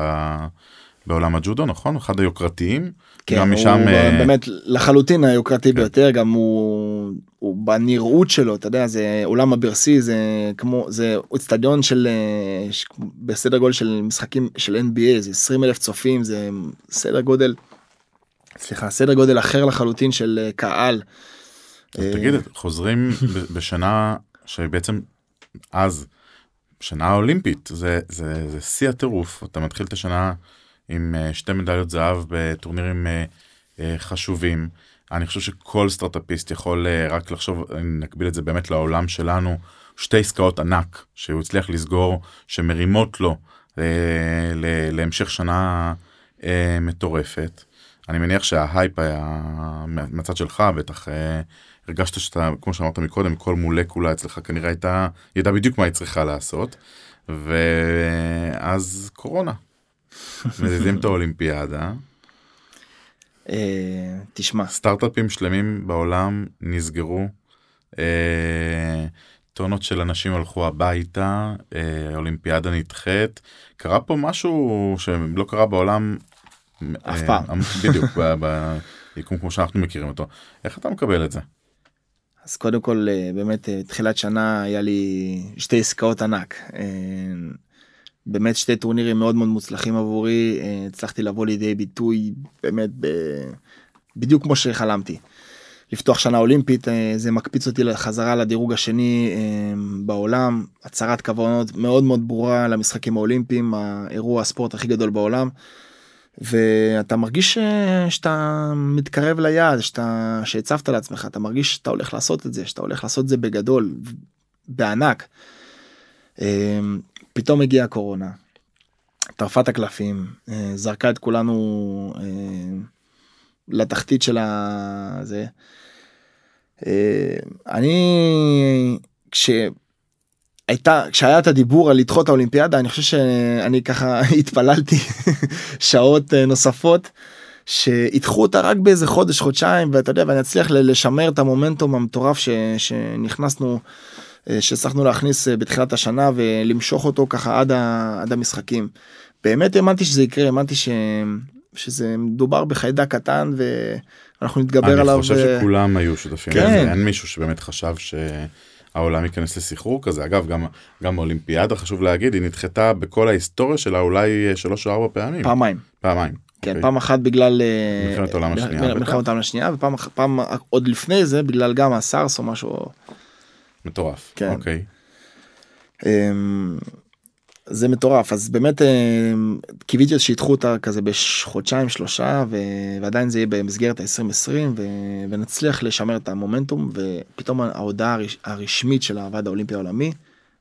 בעולם הג'ודו נכון אחד היוקרתיים. כן, גם הוא משם אה, באמת לחלוטין היוקרתי כן. ביותר גם הוא, הוא בנראות שלו אתה יודע זה עולם הברסי זה כמו זה אצטדיון של אה, בסדר גודל של משחקים של NBA זה 20 אלף צופים זה סדר גודל. סליחה סדר גודל אחר לחלוטין של אה, קהל. אה, תגיד חוזרים בשנה שבעצם אז שנה אולימפית זה זה זה שיא הטירוף אתה מתחיל את השנה עם אה, שתי מדליות זהב בטורנירים חשובים. אני חושב שכל סטארטאפיסט יכול רק לחשוב נקביל את זה באמת לעולם שלנו שתי עסקאות ענק שהוא הצליח לסגור שמרימות לו להמשך שנה מטורפת. אני מניח שההייפ היה מה- מהצד שלך בטח אה, הרגשת שאתה כמו שאמרת מקודם כל מולקולה אצלך כנראה הייתה ידעה בדיוק מה היא צריכה לעשות ואז קורונה. [laughs] מזיזים את האולימפיאדה אה, תשמע סטארט-אפים שלמים בעולם נסגרו. אה, טונות של אנשים הלכו הביתה, האולימפיאדה נדחית. קרה פה משהו שלא קרה בעולם אף אה, פעם. בדיוק, ב- ביקום כמו שאנחנו מכירים אותו. איך אתה מקבל את זה? אז קודם כל אה, באמת אה, תחילת שנה היה לי שתי עסקאות ענק. באמת שתי טורנירים מאוד מאוד מוצלחים עבורי הצלחתי לבוא לידי ביטוי באמת ב... בדיוק כמו שחלמתי. לפתוח שנה אולימפית זה מקפיץ אותי חזרה לדירוג השני בעולם הצהרת כוונות מאוד מאוד ברורה למשחקים האולימפיים האירוע הספורט הכי גדול בעולם. ואתה מרגיש אה, שאתה מתקרב ליעד שאתה שהצבת לעצמך אתה מרגיש שאתה הולך לעשות את זה שאתה הולך לעשות את זה בגדול בענק. אה, פתאום הגיעה הקורונה. טרפה את הקלפים אה, זרקה את כולנו לתחתית של הזה. אני כש... הייתה כשהיה את הדיבור על לדחות האולימפיאדה אני חושב שאני ככה [laughs] התפללתי [laughs] שעות אה, נוספות שידחו אותה רק באיזה חודש חודשיים ואתה יודע ואני אצליח לשמר את המומנטום המטורף ש, שנכנסנו אה, שהצלחנו להכניס אה, בתחילת השנה ולמשוך אותו ככה עד, ה, עד המשחקים. באמת האמנתי שזה יקרה האמנתי ש, שזה מדובר בחיידק קטן ואנחנו נתגבר עליו. אני חושב ו- שכולם היו שותפים כן. אין מישהו שבאמת חשב שהעולם ייכנס לסחרור כזה. אגב, גם, גם האולימפיאדה, חשוב להגיד, היא נדחתה בכל ההיסטוריה שלה אולי אה, שלוש או ארבע פעמים. פעמיים. פעמיים. כן, אוקיי. פעם אחת בגלל אה, מלחמת העולם השנייה. מלחמת העולם השנייה ופעם פעם עוד לפני זה בגלל גם הסארס או משהו. מטורף. כן. אוקיי. זה מטורף אז באמת אמ, קיוויתי שידחו אותה כזה בחודשיים שלושה ו- ועדיין זה יהיה במסגרת ה-2020 ו- ונצליח לשמר את המומנטום ופתאום ההודעה הרש- הרשמית של הוועד האולימפי העולמי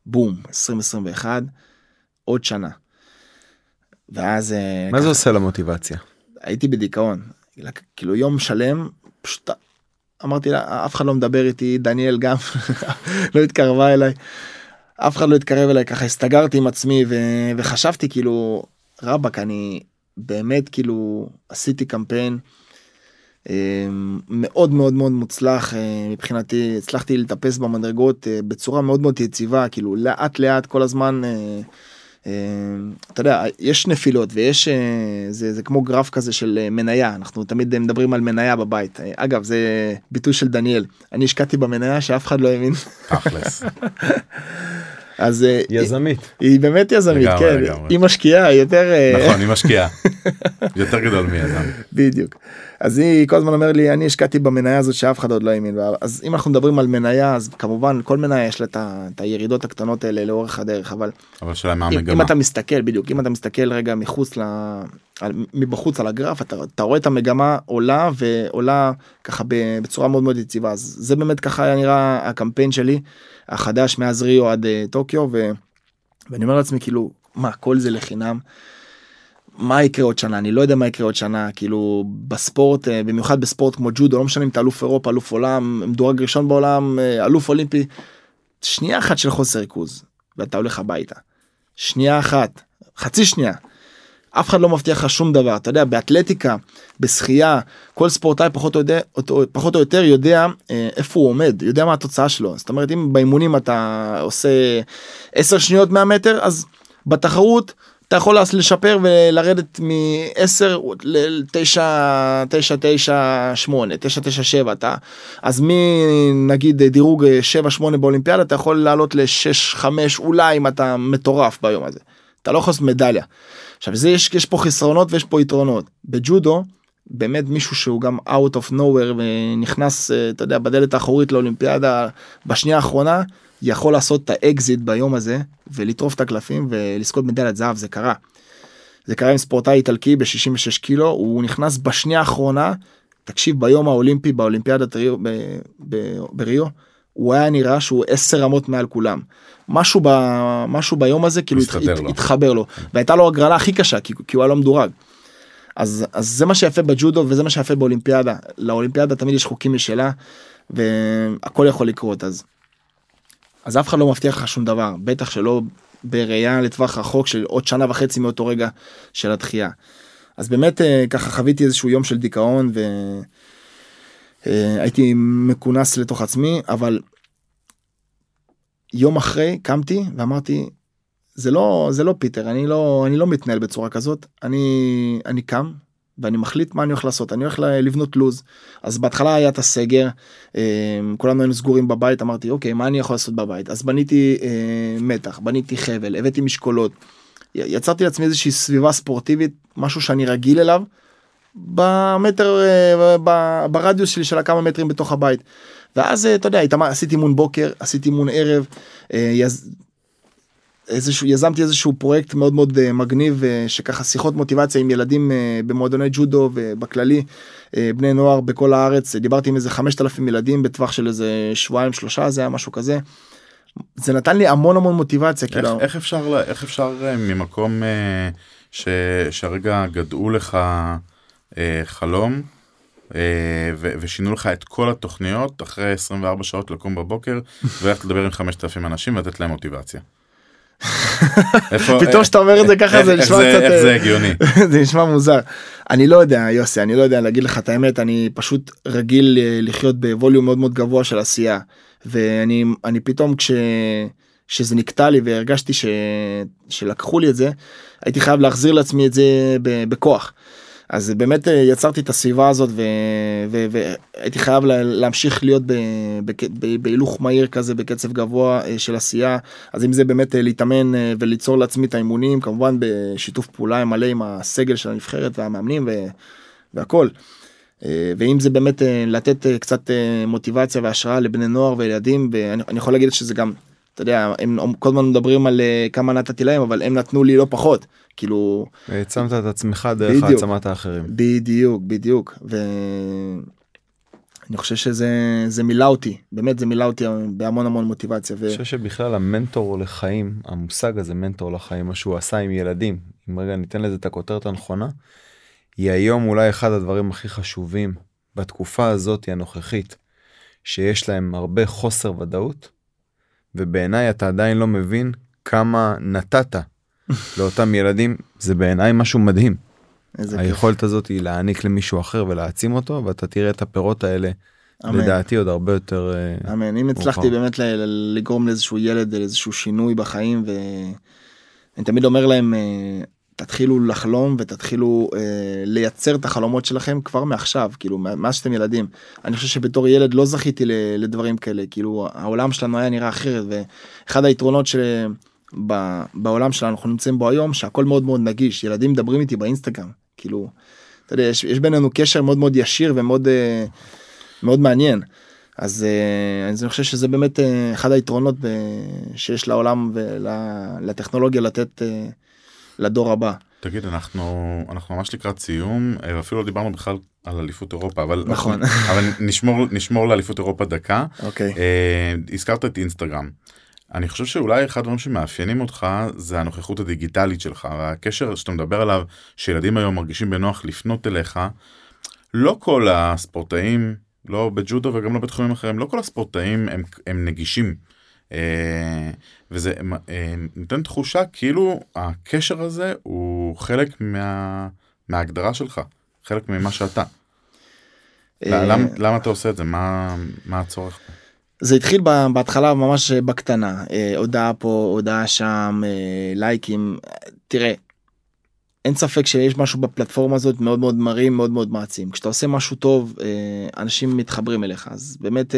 בום 2021 עוד שנה. ואז אה, מה זה ככה- עושה למוטיבציה? הייתי בדיכאון כאילו יום שלם פשוט אמרתי לה אף אחד לא מדבר איתי דניאל גם [laughs] לא התקרבה אליי אף אחד לא התקרב אליי ככה הסתגרתי עם עצמי ו... וחשבתי כאילו רבאק אני באמת כאילו עשיתי קמפיין אה, מאוד מאוד מאוד מוצלח אה, מבחינתי הצלחתי לטפס במדרגות אה, בצורה מאוד מאוד יציבה כאילו לאט לאט כל הזמן. אה, אתה יודע יש נפילות ויש אה, זה זה כמו גרף כזה של אה, מניה אנחנו תמיד מדברים על מניה בבית אגב זה ביטוי של דניאל אני השקעתי במניה שאף אחד לא האמין תכלס. [laughs] אז יזמית. היא, היא באמת יזמית לגמרי, כן לגמרי. היא משקיעה יותר נכון, היא משקיעה. [laughs] יותר גדול מיזם. בדיוק. אז היא כל הזמן אומר לי אני השקעתי במניה הזאת שאף אחד עוד לא האמין בה אז אם אנחנו מדברים על מניה אז כמובן כל מניה יש לה את הירידות הקטנות האלה לאורך הדרך אבל אבל השאלה מה אם, אם המגמה. אתה מסתכל בדיוק אם אתה מסתכל רגע מחוץ ל... על, מבחוץ על הגרף אתה, אתה רואה את המגמה עולה ועולה ככה בצורה מאוד מאוד יציבה אז זה באמת ככה היה נראה הקמפיין שלי החדש מאז ריו עד uh, טוקיו ו... ואני אומר לעצמי כאילו מה כל זה לחינם. מה יקרה עוד שנה אני לא יודע מה יקרה עוד שנה כאילו בספורט אה, במיוחד בספורט כמו ג'ודו לא משנה אם אתה אלוף אירופה אלוף עולם מדורג ראשון בעולם אה, אלוף אולימפי. שנייה אחת של חוסר ריכוז ואתה הולך הביתה. שנייה אחת חצי שנייה. אף אחד לא מבטיח לך שום דבר אתה יודע באתלטיקה בשחייה כל ספורטאי פחות או, יודע, פחות או יותר יודע אה, איפה הוא עומד יודע מה התוצאה שלו זאת אומרת אם באימונים אתה עושה 10 שניות 100 מטר אז בתחרות אתה יכול לשפר ולרדת מ-10 ל-9, 9, 9, 8, 9, 9, 7, אתה, אז נגיד דירוג 7, 8 באולימפיאדה, אתה יכול לעלות ל-6, 5, אולי אם אתה מטורף ביום הזה. אתה לא יכול לעשות מדליה. עכשיו, זה יש, יש פה חסרונות ויש פה יתרונות. בג'ודו, באמת מישהו שהוא גם out of nowhere ונכנס, אתה יודע, בדלת האחורית לאולימפיאדה בשנייה האחרונה, יכול לעשות את האקזיט ביום הזה ולטרוף את הקלפים ולזכות מדליית זהב זה קרה. זה קרה עם ספורטאי איטלקי ב-66 קילו הוא נכנס בשנייה האחרונה תקשיב ביום האולימפי באולימפיאדת ריו, ב, ב, בריו הוא היה נראה שהוא 10 רמות מעל כולם משהו ב, משהו ביום הזה כאילו התח, לו. התחבר לו והייתה לו הגרלה הכי קשה כי, כי הוא היה לא מדורג. אז, אז זה מה שיפה בג'ודו וזה מה שיפה באולימפיאדה לאולימפיאדה תמיד יש חוקים משלה והכל יכול לקרות אז. אז אף אחד לא מבטיח לך שום דבר בטח שלא בראייה לטווח רחוק של עוד שנה וחצי מאותו רגע של התחייה. אז באמת אה, ככה חוויתי איזשהו יום של דיכאון והייתי מכונס לתוך עצמי אבל יום אחרי קמתי ואמרתי זה לא זה לא פיטר אני לא אני לא מתנהל בצורה כזאת אני אני קם ואני מחליט מה אני הולך לעשות. אני הולך לבנות לוז. אז בהתחלה היה את הסגר אה, כולנו היינו סגורים בבית אמרתי אוקיי מה אני יכול לעשות בבית? אז בניתי אה, מתח בניתי חבל הבאתי משקולות. יצרתי לעצמי איזושהי סביבה ספורטיבית משהו שאני רגיל אליו במטר אה, ברדיוס שלי של הכמה מטרים בתוך הבית. ואז אתה יודע עשיתי אימון בוקר עשיתי אימון ערב איזשהו יזמתי איזשהו פרויקט מאוד מאוד uh, מגניב uh, שככה שיחות מוטיבציה עם ילדים uh, במועדוני ג'ודו ובכללי בני נוער בכל הארץ דיברתי עם איזה 5,000 ילדים בטווח של איזה שבועיים שלושה זה היה משהו כזה. זה נתן לי המון המון מוטיבציה איך, כאילו איך אפשר איך אפשר ממקום ש, שהרגע גדעו לך חלום ו, ושינו לך את כל התוכניות אחרי 24 שעות לקום בבוקר [laughs] וללכת לדבר עם 5,000 אנשים ולתת להם מוטיבציה. פתאום שאתה אומר את זה ככה זה נשמע קצת איך זה הגיוני? [laughs] זה נשמע מוזר. אני לא יודע יוסי אני לא יודע להגיד לך את האמת אני פשוט רגיל לחיות בווליום מאוד מאוד גבוה של עשייה. ואני אני פתאום כש... שזה נקטע לי והרגשתי ש... שלקחו לי את זה הייתי חייב להחזיר לעצמי את זה בכוח. אז באמת אה, יצרתי את הסביבה הזאת והייתי חייב להמשיך להיות בהילוך מהיר כזה בקצב גבוה אה, של עשייה אז אם זה באמת אה, להתאמן וליצור לעצמי את האימונים כמובן בשיתוף פעולה מלא עם הסגל של הנבחרת והמאמנים והכל. ואם זה באמת לתת קצת מוטיבציה והשראה לבני נוער וילדים ואני יכול להגיד שזה גם אתה יודע הם כל הזמן מדברים על כמה נתתי להם אבל הם נתנו לי לא פחות כאילו העצמת את עצמך דרך העצמת האחרים בדיוק בדיוק ואני חושב שזה זה מילא אותי באמת זה מילא אותי בהמון המון מוטיבציה. אני חושב שבכלל המנטור לחיים המושג הזה מנטור לחיים מה שהוא עשה עם ילדים אם רגע ניתן לזה את הכותרת הנכונה. היא היום אולי אחד הדברים הכי חשובים בתקופה הזאת הנוכחית שיש להם הרבה חוסר ודאות ובעיניי אתה עדיין לא מבין כמה נתת לאותם ילדים זה בעיניי משהו מדהים. היכולת הזאת היא להעניק למישהו אחר ולהעצים אותו ואתה תראה את הפירות האלה אמן. לדעתי עוד הרבה יותר אה, אמן אם הצלחתי באמת לגרום לאיזשהו ילד לאיזשהו שינוי בחיים ואני תמיד אומר להם אה, תתחילו לחלום ותתחילו אה, לייצר את החלומות שלכם כבר מעכשיו כאילו מאז שאתם ילדים אני חושב שבתור ילד לא זכיתי לדברים כאלה כאילו העולם שלנו היה נראה אחרת ואחד היתרונות של. בעולם שלנו אנחנו נמצאים בו היום שהכל מאוד מאוד נגיש ילדים מדברים איתי באינסטגרם כאילו אתה יודע יש, יש בינינו קשר מאוד מאוד ישיר ומאוד uh, מאוד מעניין אז uh, אני חושב שזה באמת uh, אחד היתרונות uh, שיש לעולם ולטכנולוגיה לתת לדור הבא. תגיד אנחנו אנחנו ממש לקראת סיום אפילו לא דיברנו בכלל על אליפות אירופה אבל נכון [laughs] אבל נשמור נשמור לאליפות אירופה דקה אוקיי uh, הזכרת את אינסטגרם. אני חושב שאולי אחד הדברים שמאפיינים אותך זה הנוכחות הדיגיטלית שלך והקשר שאתה מדבר עליו שילדים היום מרגישים בנוח לפנות אליך. לא כל הספורטאים לא בג'ודו וגם לא בתחומים אחרים לא כל הספורטאים הם, הם נגישים. אה, וזה נותן תחושה כאילו הקשר הזה הוא חלק מה, מההגדרה שלך חלק ממה שאתה. אה, למה, למה אתה עושה את זה מה, מה הצורך? זה התחיל בהתחלה ממש בקטנה אה, הודעה פה הודעה שם אה, לייקים תראה. אין ספק שיש משהו בפלטפורמה הזאת מאוד מאוד מרים מאוד מאוד מעצים כשאתה עושה משהו טוב אנשים מתחברים אליך אז באמת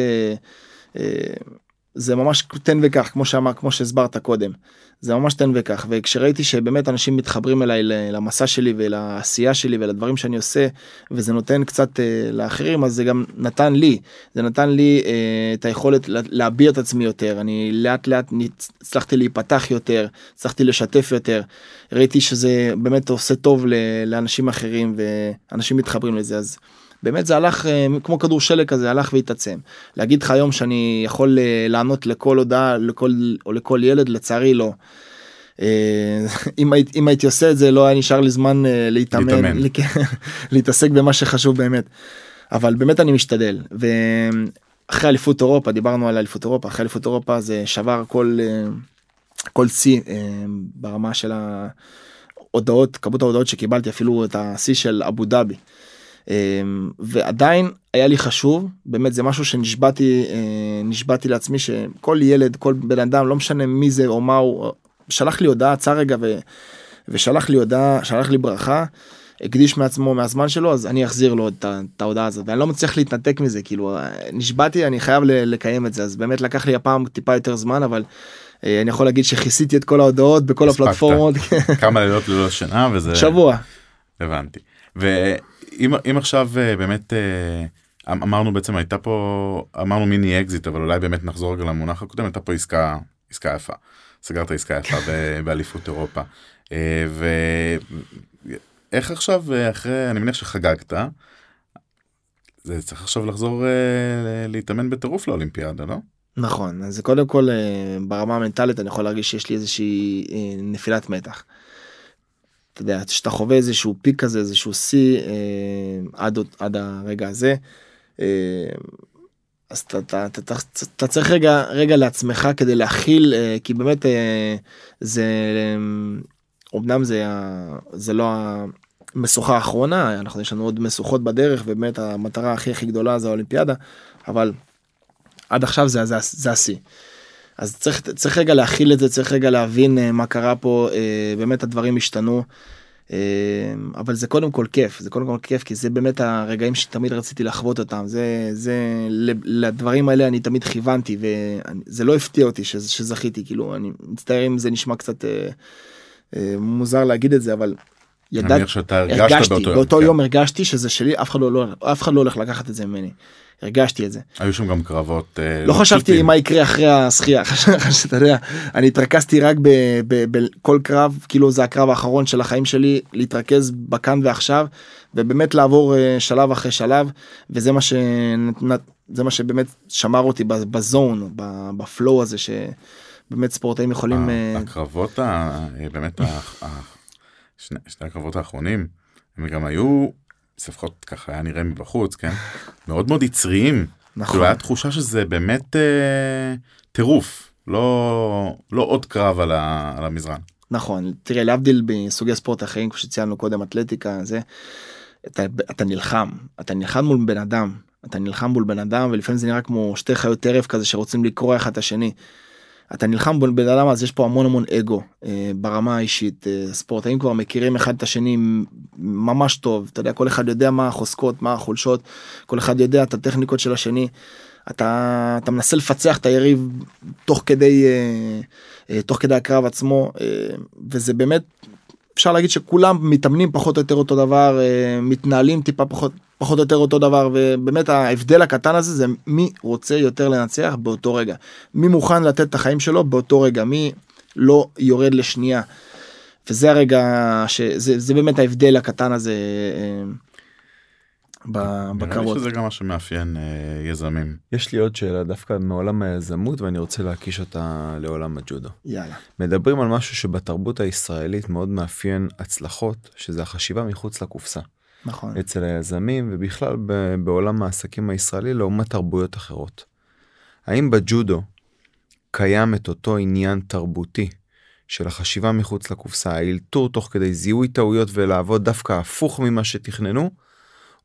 זה ממש תן וקח כמו שאמר כמו שהסברת קודם. זה ממש תן וקח וכשראיתי שבאמת אנשים מתחברים אליי למסע שלי ולעשייה שלי ולדברים שאני עושה וזה נותן קצת אה, לאחרים אז זה גם נתן לי. זה נתן לי אה, את היכולת להביע את עצמי יותר. אני לאט לאט הצלחתי להיפתח יותר הצלחתי לשתף יותר. ראיתי שזה באמת עושה טוב לאנשים אחרים ואנשים מתחברים לזה אז. באמת זה הלך אה, כמו כדור שלג כזה הלך והתעצם. להגיד לך היום שאני יכול אה, לענות לכל הודעה לכל או לכל ילד לצערי לא. אה, [laughs] אם הייתי אם הייתי עושה את זה לא היה נשאר לי זמן להתאמן [laughs] להתעסק במה שחשוב באמת. אבל באמת אני משתדל ואחרי אליפות אירופה דיברנו על אליפות אירופה אחרי אליפות אירופה זה שבר כל כל שיא ברמה של ההודעות כמות ההודעות שקיבלתי אפילו את השיא של אבו דאבי. אמ, ועדיין היה לי חשוב באמת זה משהו שנשבעתי אה, נשבעתי לעצמי שכל ילד כל בן אדם לא משנה מי זה או מה הוא שלח לי הודעה עצר רגע ו, ושלח לי הודעה שלח לי ברכה הקדיש מעצמו מהזמן שלו אז אני אחזיר לו את, ההודעה הזאת ואני לא מצליח להתנתק מזה כאילו אה, נשבעתי אני חייב לקיים את זה אז באמת לקח לי הפעם טיפה יותר זמן אבל אה, אני יכול להגיד שכיסיתי את כל ההודעות בכל הספקת. הפלטפורמות. כמה לילות ללא שינה וזה [laughs] שבוע. הבנתי. ואם אם עכשיו אה, באמת אה, אמ- אמרנו בעצם הייתה פה אמרנו מיני אקזיט אבל אולי באמת נחזור רגע למונח הקודם הייתה פה עסקה עסקה יפה סגרת עסקה יפה ב- באליפות אירופה אה, ואיך עכשיו אחרי אני מניח שחגגת. זה צריך עכשיו לחזור להתאמן בטירוף לאולימפיאדה לא? נכון אז קודם כל ברמה המנטלית אני יכול להרגיש שיש לי איזושהי נפילת מתח. אתה יודע שאתה חווה איזשהו פיק כזה איזשהו שיא אה, עד עוד- עד הרגע הזה. אה, אז אתה, צריך רגע רגע לעצמך כדי להכיל אה, כי באמת זה אמנם זה זה לא המשוכה האחרונה אנחנו יש לנו עוד משוכות בדרך ובאמת המטרה הכי הכי גדולה זה האולימפיאדה אבל עד עכשיו זה השיא. אז צריך, צריך רגע להכיל את זה, צריך רגע להבין אה, מה קרה פה, אה, באמת הדברים השתנו. אה, אבל זה קודם כל כיף, זה קודם כל כיף, כי זה באמת הרגעים שתמיד רציתי לחוות אותם, זה, זה, לדברים האלה אני תמיד כיוונתי, וזה לא הפתיע אותי ש, שזכיתי, כאילו, אני מצטער אם זה נשמע קצת אה, אה, מוזר להגיד את זה, אבל ידעתי, הרגשתי, באותו יום. באותו כן. יום הרגשתי שזה שלי, אף אחד לא, לא, אף אחד לא הולך לקחת את זה ממני. הרגשתי את זה. היו שם גם קרבות אה, לא חשבתי. מה יקרה אחרי השחייה, [laughs] אתה יודע, אני התרכזתי רק בכל קרב, כאילו זה הקרב האחרון של החיים שלי, להתרכז בכאן ועכשיו, ובאמת לעבור אה, שלב אחרי שלב, וזה מה, ש... זה מה שבאמת שמר אותי בזון, בפלואו הזה, שבאמת ספורטאים יכולים... אה, הקרבות באמת [laughs] שני הקרבות האחרונים הם גם היו לפחות ככה היה נראה מבחוץ כן? מאוד מאוד יצריים. נכון, כאילו היה תחושה שזה באמת אה, טירוף. לא לא עוד קרב על ה- על המזרן. נכון, תראה להבדיל בסוגי ספורט אחרים, כמו שציינו קודם, אתלטיקה, זה, אתה, אתה נלחם, אתה נלחם מול בן אדם, אתה נלחם מול בן אדם ולפעמים זה נראה כמו שתי חיות טרף כזה שרוצים לקרוע אחד את השני. אתה נלחם מול בן אדם אז יש פה המון המון אגו אה, ברמה האישית אה, ספורטאים כבר מכירים אחד את השני ממש טוב? אתה יודע כל אחד יודע מה החוזקות מה החולשות כל אחד יודע את הטכניקות של השני. אתה אתה מנסה לפצח את היריב תוך כדי אה, אה, תוך כדי הקרב עצמו אה, וזה באמת אפשר להגיד שכולם מתאמנים פחות או יותר אותו דבר אה, מתנהלים טיפה פחות פחות או יותר אותו דבר ובאמת ההבדל הקטן הזה זה מי רוצה יותר לנצח באותו רגע מי מוכן לתת את החיים שלו באותו רגע מי לא יורד לשנייה. וזה הרגע שזה זה באמת ההבדל הקטן הזה אה, ב- נראה לי בקרבות. שזה גם מה שמאפיין אה, יזמים. יש לי עוד שאלה דווקא מעולם היזמות ואני רוצה להקיש אותה לעולם הג'ודו. יאללה. מדברים על משהו שבתרבות הישראלית מאוד מאפיין הצלחות, שזה החשיבה מחוץ לקופסה. נכון. אצל היזמים ובכלל ב- בעולם העסקים הישראלי לעומת תרבויות אחרות. האם בג'ודו קיים את אותו עניין תרבותי של החשיבה מחוץ לקופסה, האלתור תוך כדי זיהוי טעויות ולעבוד דווקא הפוך ממה שתכננו,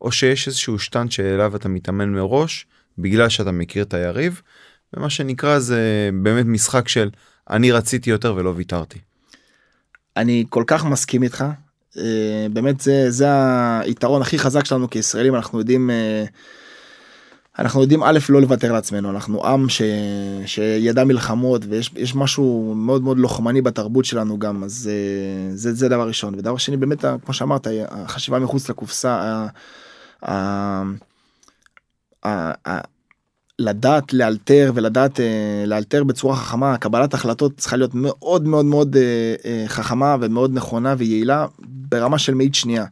או שיש איזשהו שטנט שאליו אתה מתאמן מראש בגלל שאתה מכיר את היריב, ומה שנקרא זה באמת משחק של אני רציתי יותר ולא ויתרתי. אני כל כך מסכים איתך. אה, באמת זה זה היתרון הכי חזק שלנו כישראלים אנחנו יודעים אה, אנחנו יודעים א' לא לוותר לעצמנו אנחנו עם ש, שידע מלחמות ויש יש משהו מאוד מאוד לוחמני בתרבות שלנו גם אז אה, זה זה דבר ראשון ודבר שני באמת כמו שאמרת החשיבה מחוץ לקופסה. ה- ה- ה- לדעת לאלתר ולדעת לאלתר בצורה חכמה קבלת החלטות צריכה להיות מאוד מאוד מאוד חכמה ומאוד נכונה ויעילה ברמה של מאית שנייה.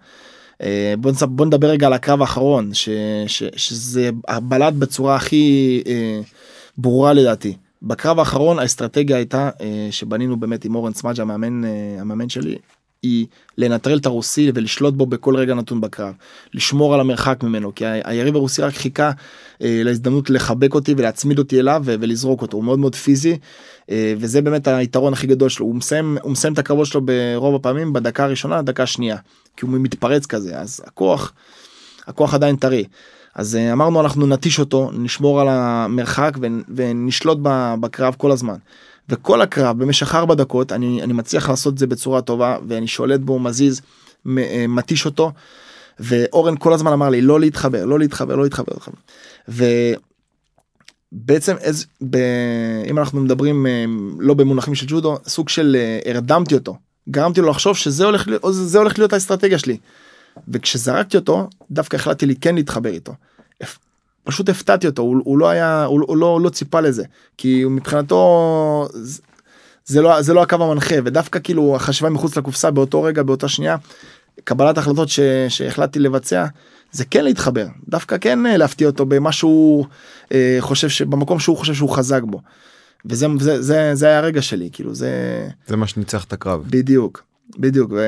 אה, בוא, בוא נדבר רגע על הקרב האחרון ש, ש, שזה בלט בצורה הכי אה, ברורה לדעתי. בקרב האחרון האסטרטגיה הייתה אה, שבנינו באמת עם אורן סמאג' המאמן אה, המאמן שלי היא לנטרל את הרוסי ולשלוט בו בכל רגע נתון בקרב לשמור על המרחק ממנו כי היריב הרוסי רק חיכה אה, להזדמנות לחבק אותי ולהצמיד אותי אליו ולזרוק אותו הוא מאוד מאוד פיזי אה, וזה באמת היתרון הכי גדול שלו הוא מסיים הוא מסיים את הקרבות שלו ברוב הפעמים בדקה הראשונה דקה שנייה כי הוא מתפרץ כזה אז הכוח הכוח עדיין טרי. אז אה, אמרנו אנחנו נטיש אותו נשמור על המרחק ו- ונשלוט בקרב כל הזמן. וכל הקרב במשך ארבע דקות אני אני מצליח לעשות את זה בצורה טובה ואני שולט בו מזיז אה, מתיש אותו. ואורן כל הזמן אמר לי לא לא להתחבר לא להתחבר. לא להתחבר. ובעצם איז, ב, אם אנחנו מדברים אה, לא במונחים של ג'ודו סוג של אה, הרדמתי אותו גרמתי לו לחשוב שזה הולך להיות זה הולך להיות האסטרטגיה שלי. וכשזרקתי אותו דווקא החלטתי לי כן להתחבר איתו. פשוט הפתעתי אותו הוא, הוא לא היה הוא, הוא לא, הוא לא ציפה לזה כי מבחינתו זה- זה לא זה לא הקו המנחה ודווקא כאילו החשיבה מחוץ לקופסה באותו רגע באותה שנייה קבלת החלטות ש, שהחלטתי לבצע זה כן להתחבר דווקא כן אה, להפתיע אותו במשהו אה, חושב שבמקום שהוא חושב שהוא חזק בו. וזה זה, זה, זה היה הרגע שלי כאילו זה זה מה שניצח את הקרב. בדיוק בדיוק. ו...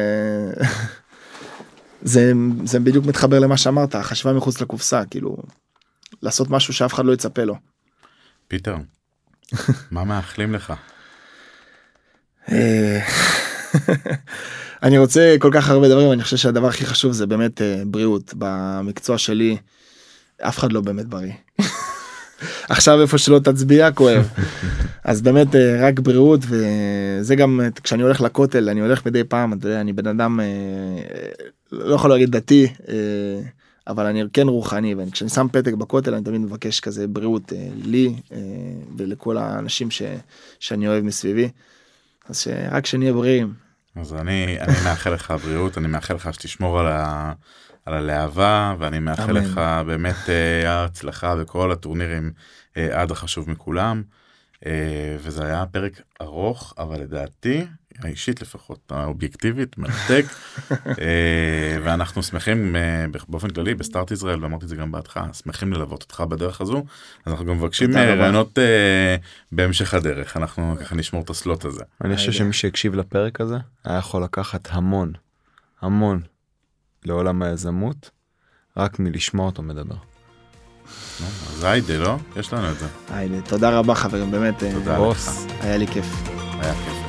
[laughs] זה זה בדיוק מתחבר למה שאמרת החשיבה מחוץ לקופסה כאילו לעשות משהו שאף אחד לא יצפה לו. פיטר, [laughs] מה מאחלים לך? אה, [laughs] אני רוצה כל כך הרבה דברים אני חושב שהדבר הכי חשוב זה באמת אה, בריאות במקצוע שלי אף אחד לא באמת בריא. [laughs] עכשיו איפה שלא תצביע כואב אז באמת אה, רק בריאות וזה גם כשאני הולך לכותל אני הולך מדי פעם אתה יודע אני בן אדם לא יכול להגיד דתי אבל אני כן רוחני וכשאני שם פתק בכותל אני תמיד מבקש כזה בריאות אה, לי אה, ולכל האנשים ש, שאני אוהב מסביבי. אז שרק שנהיה בריאים. אז אני, אני מאחל לך בריאות, אני מאחל לך שתשמור על, ה, על הלהבה, ואני מאחל אמן. לך באמת אה, הצלחה בכל הטורנירים אה, עד החשוב מכולם. אה, וזה היה פרק ארוך, אבל לדעתי, האישית לפחות, האובייקטיבית, מרתק. [laughs] אה, ואנחנו שמחים אה, באופן כללי בסטארט ישראל, ואמרתי את זה גם בהתחלה, שמחים ללוות אותך בדרך הזו. אז אנחנו גם מבקשים אה. רעיונות בהמשך הדרך, אנחנו ככה נשמור את הסלוט הזה. אני חושב היידה. שמי שהקשיב לפרק הזה היה יכול לקחת המון, המון לעולם היזמות, רק מלשמוע אותו מדבר. אז היידה, לא? יש לנו את זה. היי, תודה רבה חברים באמת תודה בוס. לך, היה לי כיף. היה כיף.